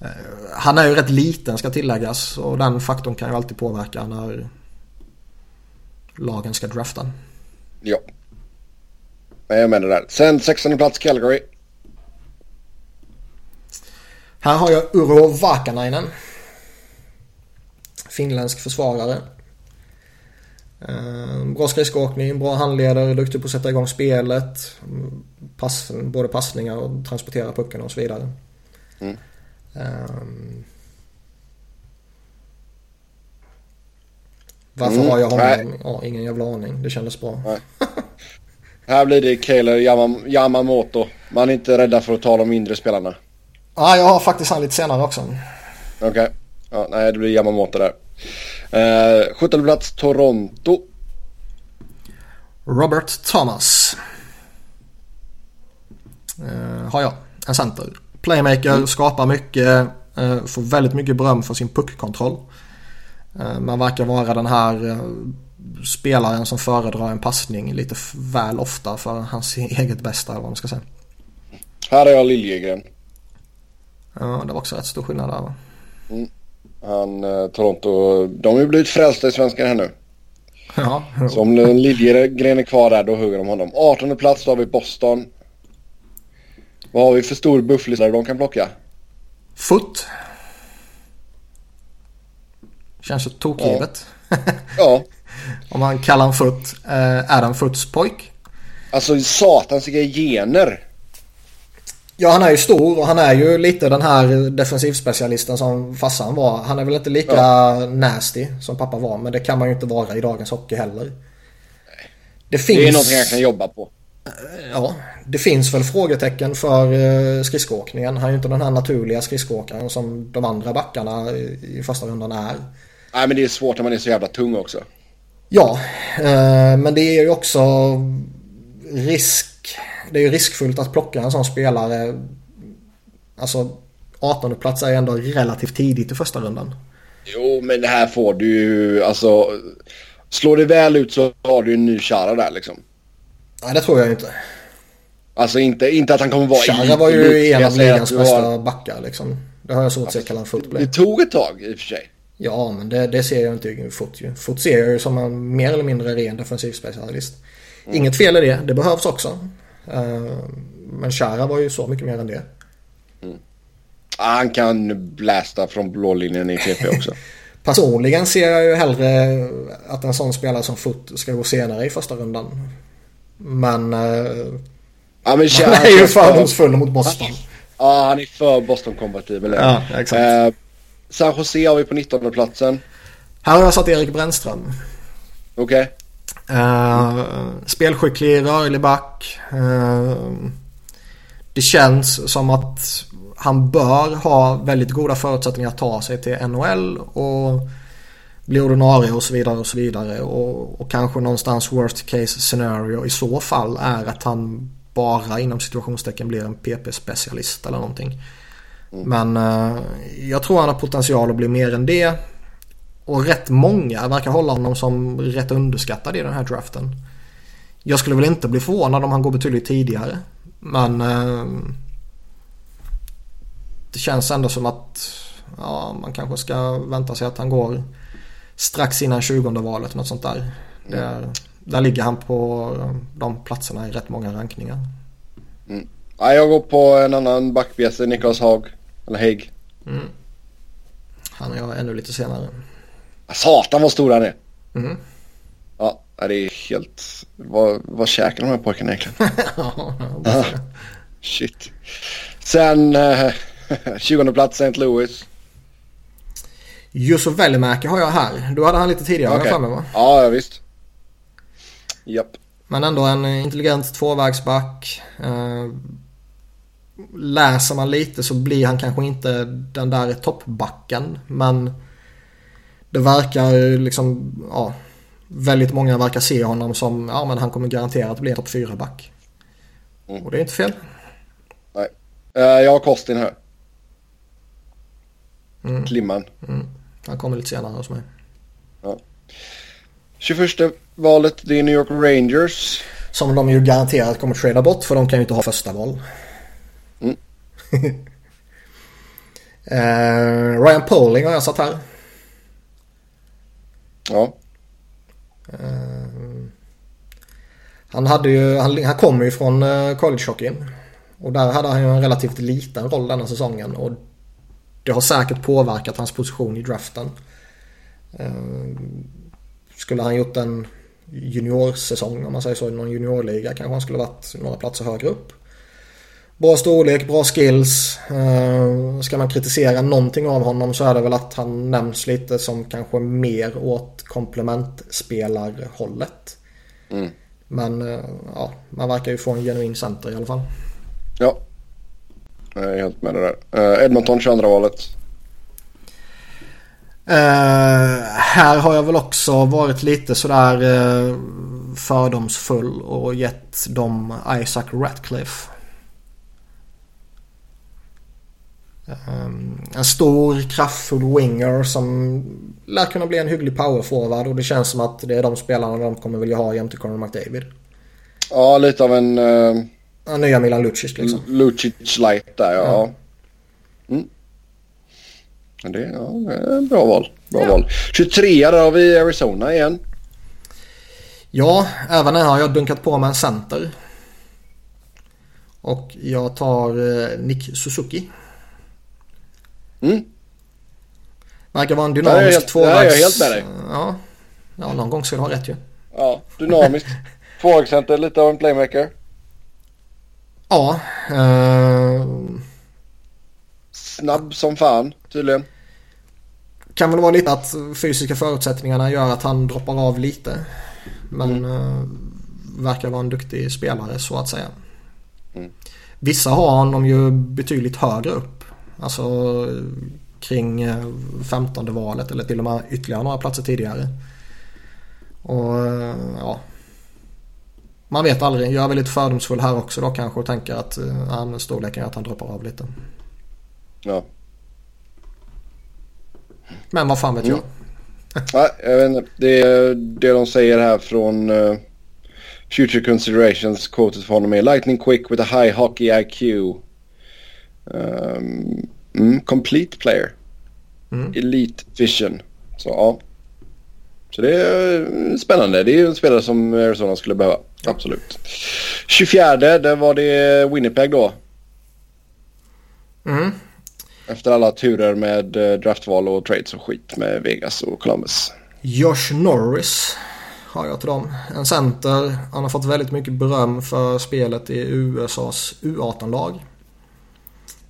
Eh, han är ju rätt liten ska tilläggas och den faktorn kan ju alltid påverka när lagen ska drafta. Ja. Jag menar det där. Sen 16 plats Calgary. Här har jag Uro Vakanainen. Finländsk försvarare. Eh, bra skridskoåkning, bra handledare, duktig på att sätta igång spelet. Pass, både passningar och transportera pucken och så vidare. Mm. Um, varför mm, har jag honom? Ja, ingen jävla aning. Det kändes bra. Här blir det Keiler Yamamoto. Man är inte rädda för att ta de mindre spelarna. Ja, jag har faktiskt han lite senare också. Okej. Okay. Ja, nej, det blir Yamamoto där. Eh, 17 plats Toronto. Robert Thomas. Eh, har jag. En center. Playmaker, mm. skapar mycket. Eh, får väldigt mycket beröm för sin puckkontroll. Eh, man verkar vara den här eh, spelaren som föredrar en passning lite väl ofta för hans eget bästa eller vad man ska säga. Här är jag Liljegren. Ja, det var också rätt stor skillnad där va? Mm. Han, eh, Toronto, de har ju blivit frälsta i svenskan här nu. Ja. Så om Liljegren är kvar där då hugger de honom. 18 plats då har vi Boston. Vad har vi för stor bufflista de kan plocka? Foot. Känns så tokgivet. Ja. ja. Om man kallar han Foot. Eh, Adam Foots pojk. Alltså satans vilka gener. Ja, han är ju stor och han är ju lite den här defensivspecialisten som farsan var. Han är väl inte lika ja. nasty som pappa var, men det kan man ju inte vara i dagens hockey heller. Det, finns... det är någonting jag kan jobba på. Ja, det finns väl frågetecken för eh, skridskoåkningen. Han är ju inte den här naturliga skridskoåkaren som de andra backarna i första rundan är. Nej, men det är svårt när man är så jävla tung också. Ja, eh, men det är ju också risk det är ju riskfullt att plocka en sån spelare. Alltså 18 plats är ändå relativt tidigt i första rundan. Jo, men det här får du ju, alltså. Slår det väl ut så har du en ny Chara där liksom. Nej, det tror jag inte. Alltså inte, inte att han kommer vara Chara var ju en av ligans bästa har... backar liksom. Det har jag svårt att se Kalan Foot Det tog ett tag i och för sig. Ja, men det, det ser jag inte i Foot ju. Foot ser jag ju som en mer eller mindre ren defensiv specialist. Mm. Inget fel i det, det behövs också. Eh, men Chara var ju så mycket mer än det. Mm. Han kan blästa från blålinjen i TP också. Personligen ser jag ju hellre att en sån spelare som Foot ska gå senare i första rundan. Men... Eh, ja, men han är ju fördomsfull mot Boston. Ja, han är för Boston-kompatibel. Ja, exakt. Eh, San Jose har vi på 19 platsen. Här har jag satt Erik Brännström. Okej. Okay. Uh, spelskicklig, rörlig back. Uh, det känns som att han bör ha väldigt goda förutsättningar att ta sig till NHL och bli ordinarie och så vidare och så vidare. Och, och kanske någonstans worst case scenario i så fall är att han bara inom situationstecken blir en PP-specialist eller någonting. Mm. Men uh, jag tror han har potential att bli mer än det. Och rätt många verkar hålla honom som rätt underskattad i den här draften. Jag skulle väl inte bli förvånad om han går betydligt tidigare. Men eh, det känns ändå som att ja, man kanske ska vänta sig att han går strax innan 20 valet. Något sånt där. Där, där ligger han på de platserna i rätt många rankningar. Mm. Ja, jag går på en annan backbjässe, Niklas Haag. Eller Hägg. Mm. Han är jag ännu lite senare. Satan vad stor han är. Mm. Ja, det är helt... Vad, vad käkar de här pojkarna egentligen? ah, shit. Sen eh, 20 plats St. Louis. Jusso Välimäki har jag här. Du hade han lite tidigare okay. framme va? Ja, ja visst. Japp. Men ändå en intelligent tvåvägsback. Eh, läser man lite så blir han kanske inte den där toppbacken. Men det verkar liksom, ja, väldigt många verkar se honom som, ja men han kommer garanterat bli en topp 4-back. Mm. Och det är inte fel. Nej. Uh, jag har Kostin här. Mm. Klimman. Mm. Han kommer lite senare hos mig. Ja. 21 valet, det är New York Rangers. Som de ju garanterat kommer trada bort för de kan ju inte ha första val. Mm. uh, Ryan Poling har jag satt här. Ja. Uh, han hade ju, han, han kommer ju från uh, collegehockeyn. Och där hade han ju en relativt liten roll denna säsongen. Och det har säkert påverkat hans position i draften. Uh, Skulle han gjort en juniorsäsong om man säger så i någon juniorliga kanske han skulle varit några platser högre upp. Bra storlek, bra skills. Uh, ska man kritisera någonting av honom så är det väl att han nämns lite som kanske mer åt komplementspelarhållet. Mm. Men uh, ja, man verkar ju få en genuin center i alla fall. Ja, jag är helt med det där. Uh, Edmonton 22 valet. Uh, här har jag väl också varit lite sådär uh, fördomsfull och gett dem Isaac Ratcliffe. Um, en stor kraftfull winger som lär kunna bli en hygglig powerforward och det känns som att det är de spelarna de kommer vilja ha jämte Conor McDavid. Ja, lite av en... Uh, en nya Milan Lucic liksom. Lucic light där, ja. ja. Mm. Det är, ja, är bra val. Bra ja. val. 23 där har vi Arizona igen. Ja, även här har jag dunkat på med en center. Och jag tar eh, Nick Suzuki. Mm. Verkar vara en dynamisk tvåvägs... Där är jag helt med dig. Ja. ja, någon gång ska du ha rätt ju. Ja, dynamiskt. Tvåvägscenter, lite av en playmaker. Ja. Eh... Snabb som fan tydligen. Kan väl vara lite att fysiska förutsättningarna gör att han droppar av lite. Men mm. eh, verkar vara en duktig spelare så att säga. Mm. Vissa har honom ju betydligt högre upp. Alltså kring 15 eh, valet eller till och med ytterligare några platser tidigare. Och eh, ja. Man vet aldrig. Jag är väldigt fördomsfull här också då kanske och tänker att ja, storleken är att han droppar av lite. Ja. Men vad fan vet jag. Mm. ja, jag vet inte. Det är det de säger här från uh, Future Considerations. Quotet för honom är Lightning quick with a high hockey IQ. Um, mm, complete player. Mm. Elite vision. Så ja. Så det är spännande. Det är en spelare som Arizona skulle behöva. Absolut. 24 där var det Winnipeg då. Mm. Efter alla turer med eh, draftval och trades och skit med Vegas och Columbus. Josh Norris har jag till dem. En center. Han har fått väldigt mycket beröm för spelet i USAs U18-lag.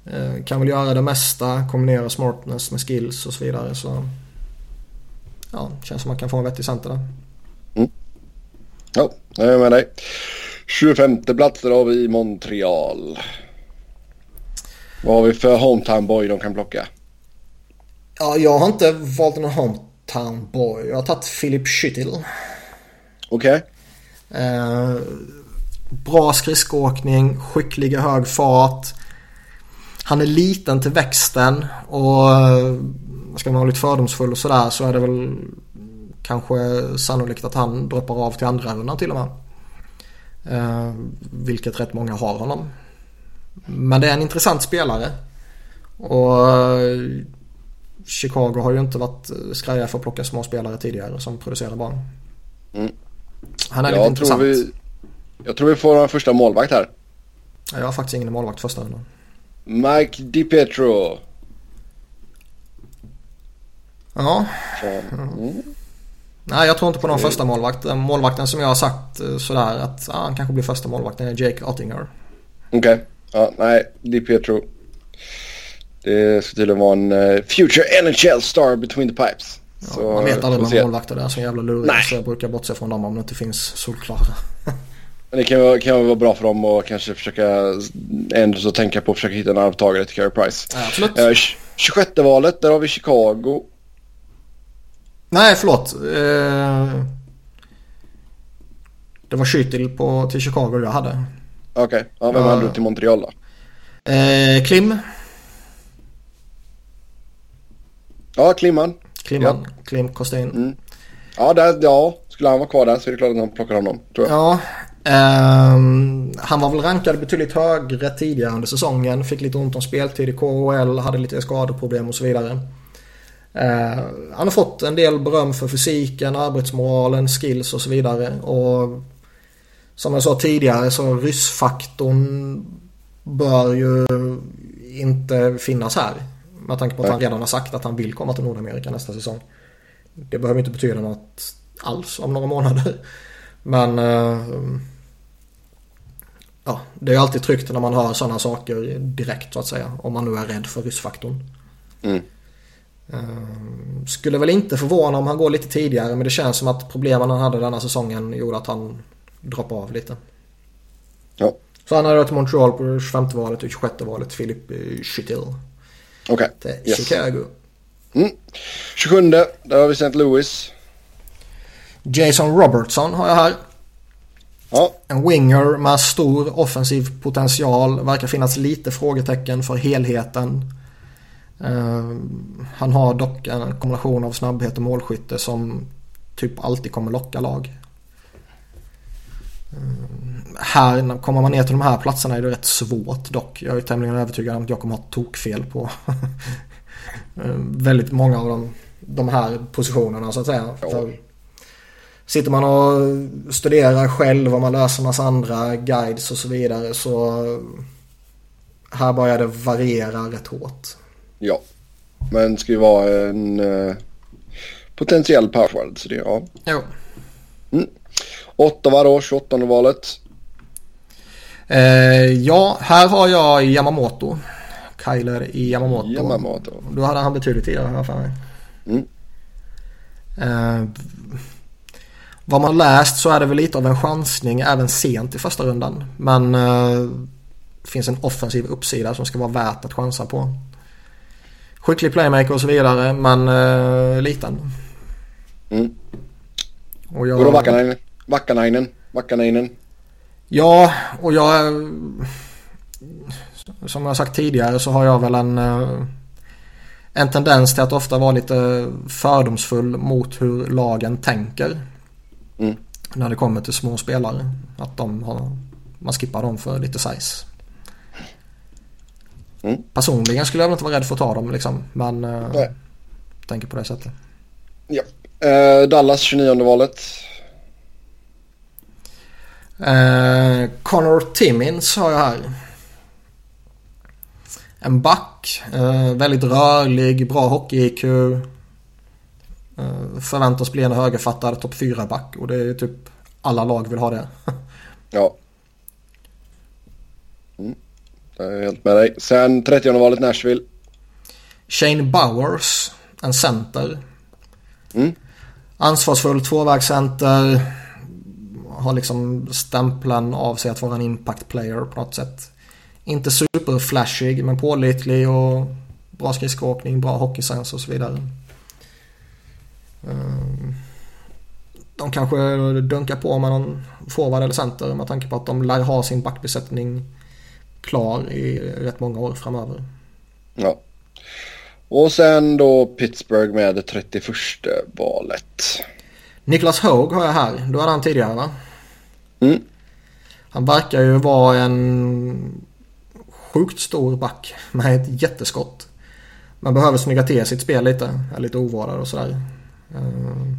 Eh, kan väl göra det mesta, kombinera smartness med skills och så vidare. Så ja, känns som man kan få en vettig center där. Ja, jag är med dig. 25 platser har vi i Montreal. Vad har vi för hometown boy de kan plocka? Ja, jag har inte valt någon hometown boy. Jag har tagit Philip Schüttel. Okej. Okay. Eh, bra skridskoåkning, skicklig hög fart. Han är liten till växten och ska man vara lite fördomsfull och sådär så är det väl kanske sannolikt att han droppar av till andra rundan till och med. Eh, vilket rätt många har honom. Men det är en intressant spelare. Och eh, Chicago har ju inte varit skraja för att plocka små spelare tidigare som producerar barn. Mm. Han är jag lite intressant. Vi, jag tror vi får en första målvakt här. Jag har faktiskt ingen målvakt första rundan. Mike DiPietro. Ja. Mm. Nej, jag tror inte på någon första målvakt. Målvakten som jag har sagt eh, sådär att ah, han kanske blir första målvakten är Jake Ottinger. Okej. Okay. Ja, nej, Di Pietro. Det ska tydligen vara en uh, future NHL star between the pipes. Ja, så, man vet aldrig med målvakter där som jävla luriga så jag brukar bortse från dem om det inte finns solklara. Men det kan, kan vara bra för dem att kanske försöka ändå så tänka på att försöka hitta en arvtagare till Carey Price. Ja, absolut. Uh, 26 valet, där har vi Chicago. Nej, förlåt. Uh, det var Schüttel på till Chicago jag hade. Okej, okay. ja, vem hade du till Montreal då? Eh, Klim. Ja, Klimman. Klimman. Ja. Klim Kostin. Mm. Ja, där, ja, skulle han vara kvar där så är det klart att han plockar honom. Tror jag. Ja. Um, han var väl rankad betydligt högre tidigare under säsongen. Fick lite ont om speltid i KHL, hade lite skadeproblem och så vidare. Uh, han har fått en del beröm för fysiken, arbetsmoralen, skills och så vidare. Och som jag sa tidigare så ryssfaktorn bör ju inte finnas här. Med tanke på att han redan har sagt att han vill komma till Nordamerika nästa säsong. Det behöver inte betyda något alls om några månader. Men eh, ja, det är alltid tryggt när man hör sådana saker direkt så att säga. Om man nu är rädd för ryssfaktorn. Mm. Eh, skulle väl inte förvåna om han går lite tidigare men det känns som att problemen han hade denna säsongen gjorde att han droppade av lite. Ja. Så han hade till Montreal på 25 valet och 26 valet Philip Schittil Okej. till Yes. Chicago. Mm. 27. Där har vi St. Louis. Jason Robertson har jag här. Ja. En winger med stor offensiv potential. Verkar finnas lite frågetecken för helheten. Eh, han har dock en kombination av snabbhet och målskytte som typ alltid kommer locka lag. Eh, här, kommer man ner till de här platserna är det rätt svårt dock. Jag är tämligen övertygad om att jag kommer ha tokfel på eh, väldigt många av de, de här positionerna så att säga. Ja. Sitter man och studerar själv och man läser massa andra guides och så vidare så här börjar det variera rätt hårt. Ja. Men ska ju vara en eh, potentiell powerforward. Så det är ja. Jo. Ottawa då, 28 valet. Eh, ja, här har jag Yamamoto. Kyler i Yamamoto. Yamamoto. Då hade han betydligt tidigare har jag för mig. Mm. Eh, vad man läst så är det väl lite av en chansning även sent i första rundan. Men eh, det finns en offensiv uppsida som ska vara värt att chansa på. Skicklig playmaker och så vidare men eh, liten. Mm. Och jag... Vackanainen? Vackanainen? Vackanainen? Ja, och jag... Som jag sagt tidigare så har jag väl en... eh, En tendens till att ofta vara lite fördomsfull mot hur lagen tänker. Mm. När det kommer till små spelare. Att de har... Man skippar dem för lite size. Mm. Personligen skulle jag väl inte vara rädd för att ta dem liksom. Men... eh, Nej. tänker på det sättet. Ja. Eh, Dallas 29 valet. Eh, Connor Timmins har jag här. En back. Eh, väldigt rörlig, bra hockey-IQ. Eh, förväntas bli en högerfattad topp 4-back och det är typ alla lag vill ha det. Ja. Mm. Jag är helt med dig. Sen 30 valet Nashville. Shane Bowers, en center. Mm. Ansvarsfull tvåvägscenter. Har liksom stämpeln av sig att vara en impact player på något sätt. Inte superflashig men pålitlig och bra skridskoåkning, bra hockeysens och så vidare. Ehm, De kanske dunkar på med någon forward eller center med tanke på att de lär ha sin backbesättning klar i rätt många år framöver. Ja. Och sen då Pittsburgh med det 31 valet. Niklas Haug har jag här. Du hade han tidigare va? Mm. Han verkar ju vara en sjukt stor back med ett jätteskott. Man behöver snygga till sitt spel lite. Är lite ovårdad och sådär. Eh,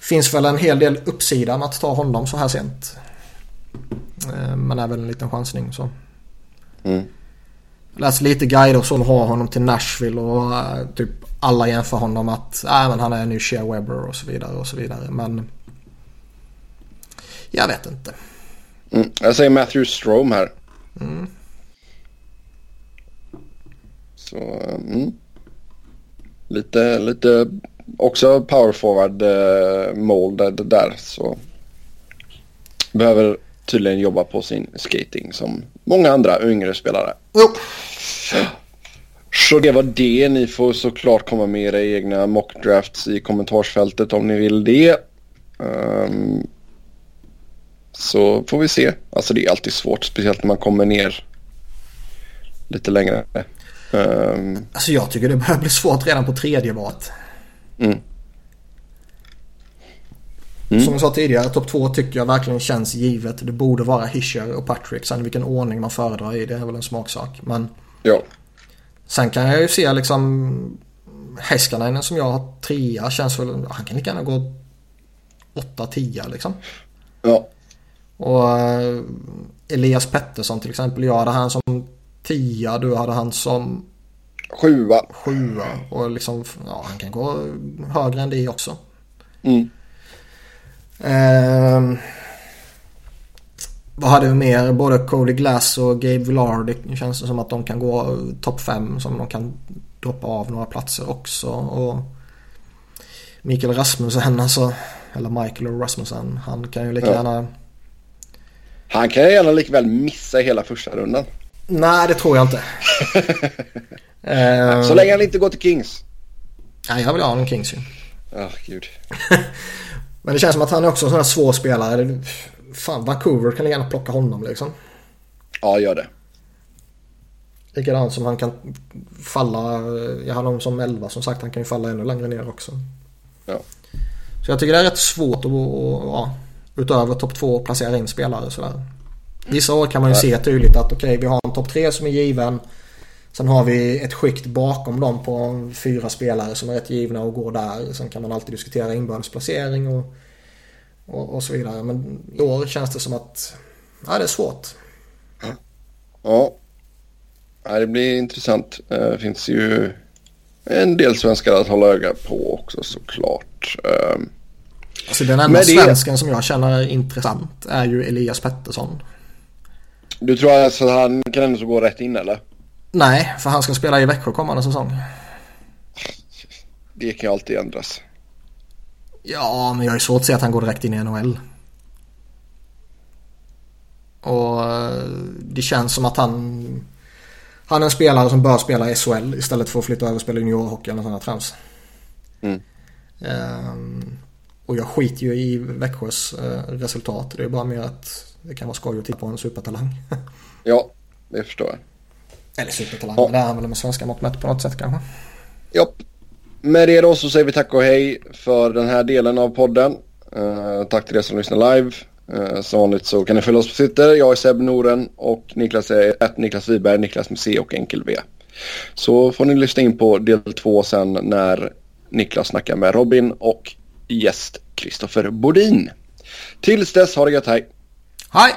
Finns väl en hel del uppsida med att ta honom så här sent. Eh, Men är väl en liten chansning så. Mm. Läst lite guider som har honom till Nashville och eh, typ alla jämför honom att äh, men han är en ny Shea Webber och så vidare och så vidare. Men jag vet inte. Mm. Jag säger Matthew Strome här. Mm. Så, mm. Lite, lite också power forward eh, där så. Behöver tydligen jobba på sin skating som många andra yngre spelare. Jo. Så det var det. Ni får såklart komma med era egna mockdrafts i kommentarsfältet om ni vill det. Ehm, så får vi se. Alltså det är alltid svårt, speciellt när man kommer ner lite längre. Ehm, Alltså jag tycker det börjar bli svårt redan på tredje valet. mm. Mm. Som jag sa tidigare, topp två tycker jag verkligen känns givet. Det borde vara Hischer och Patrick. Sen vilken ordning man föredrar i, det är väl en smaksak. Men Ja, sen kan jag ju se liksom Heiskanen som jag har trea känns väl, han kan lika gärna gå 8-10 liksom. ja, Och eh, Elias Pettersson till exempel, jag hade han som tia, du hade han som sjua. sjua. Och liksom, ja han kan gå högre än det också. Mm. Eh, vad hade vi mer? Både Cody Glass och Gabe Villar. Det känns som att de kan gå topp 5. Som de kan droppa av några platser också. Och Mikael Rasmussen alltså. Eller Michael Rasmussen. Han kan ju lika ja. gärna... Han kan ju gärna likväl missa hela första rundan. Nej, det tror jag inte. uh, Så länge han inte går till Kings. Nej, jag vill ha en Kings ju. Ja, oh, gud. Men det känns som att han är också en sån här svår spelare. Fan, Vancouver kan gärna plocka honom liksom. Ja, gör det. Likadant som han kan falla. Jag har honom som 11 som sagt. Han kan ju falla ännu längre ner också. Ja. Så jag tycker det är rätt svårt att, ja, utöver topp 2 placera in spelare sådär. Vissa år kan man ju se tydligt att okej, okay, vi har en topp 3 som är given. Sen har vi ett skikt bakom dem på fyra spelare som är rätt givna och går där. Sen kan man alltid diskutera inbördesplacering och, och, och, så vidare. Men i år känns det som att ja, det är svårt. Ja. ja, det blir intressant. Eh, det finns ju en del svenskar att hålla öga på också såklart. Ehm, alltså den enda det... svensken som jag känner är intressant är ju Elias Pettersson. Du tror alltså att han kan ändå gå rätt in eller? Nej, för han ska spela i Växjö kommande säsong. Det kan ju alltid ändras. Ja, men jag är svårt att se att han går direkt in i NHL. Och eh, det känns som att han... Han är en spelare som bör spela i SHL istället för att flytta över och spela juniorhockey eller sådana trams. Mm. Um, och jag skiter ju i Växjös uh, resultat. Det är bara mer att det kan vara skoj att titta på en supertalang. ja, det förstår jag. Eller supertalang, ja. men det är han väl med svenska mått mätt på något sätt kanske. Ja. Med det då så säger vi tack och hej för den här delen av podden. Uh, tack till er som lyssnar live. Uh, som vanligt så kan ni följa oss på Twitter. Jag är Seb Noren och Niklas är ett Niklas Wiberg, Niklas med C och enkel V. Så får ni lyssna in på del två sen när Niklas snackar med Robin och gäst Kristoffer Bodin. Tills dess, ha det gött, hej! Hej!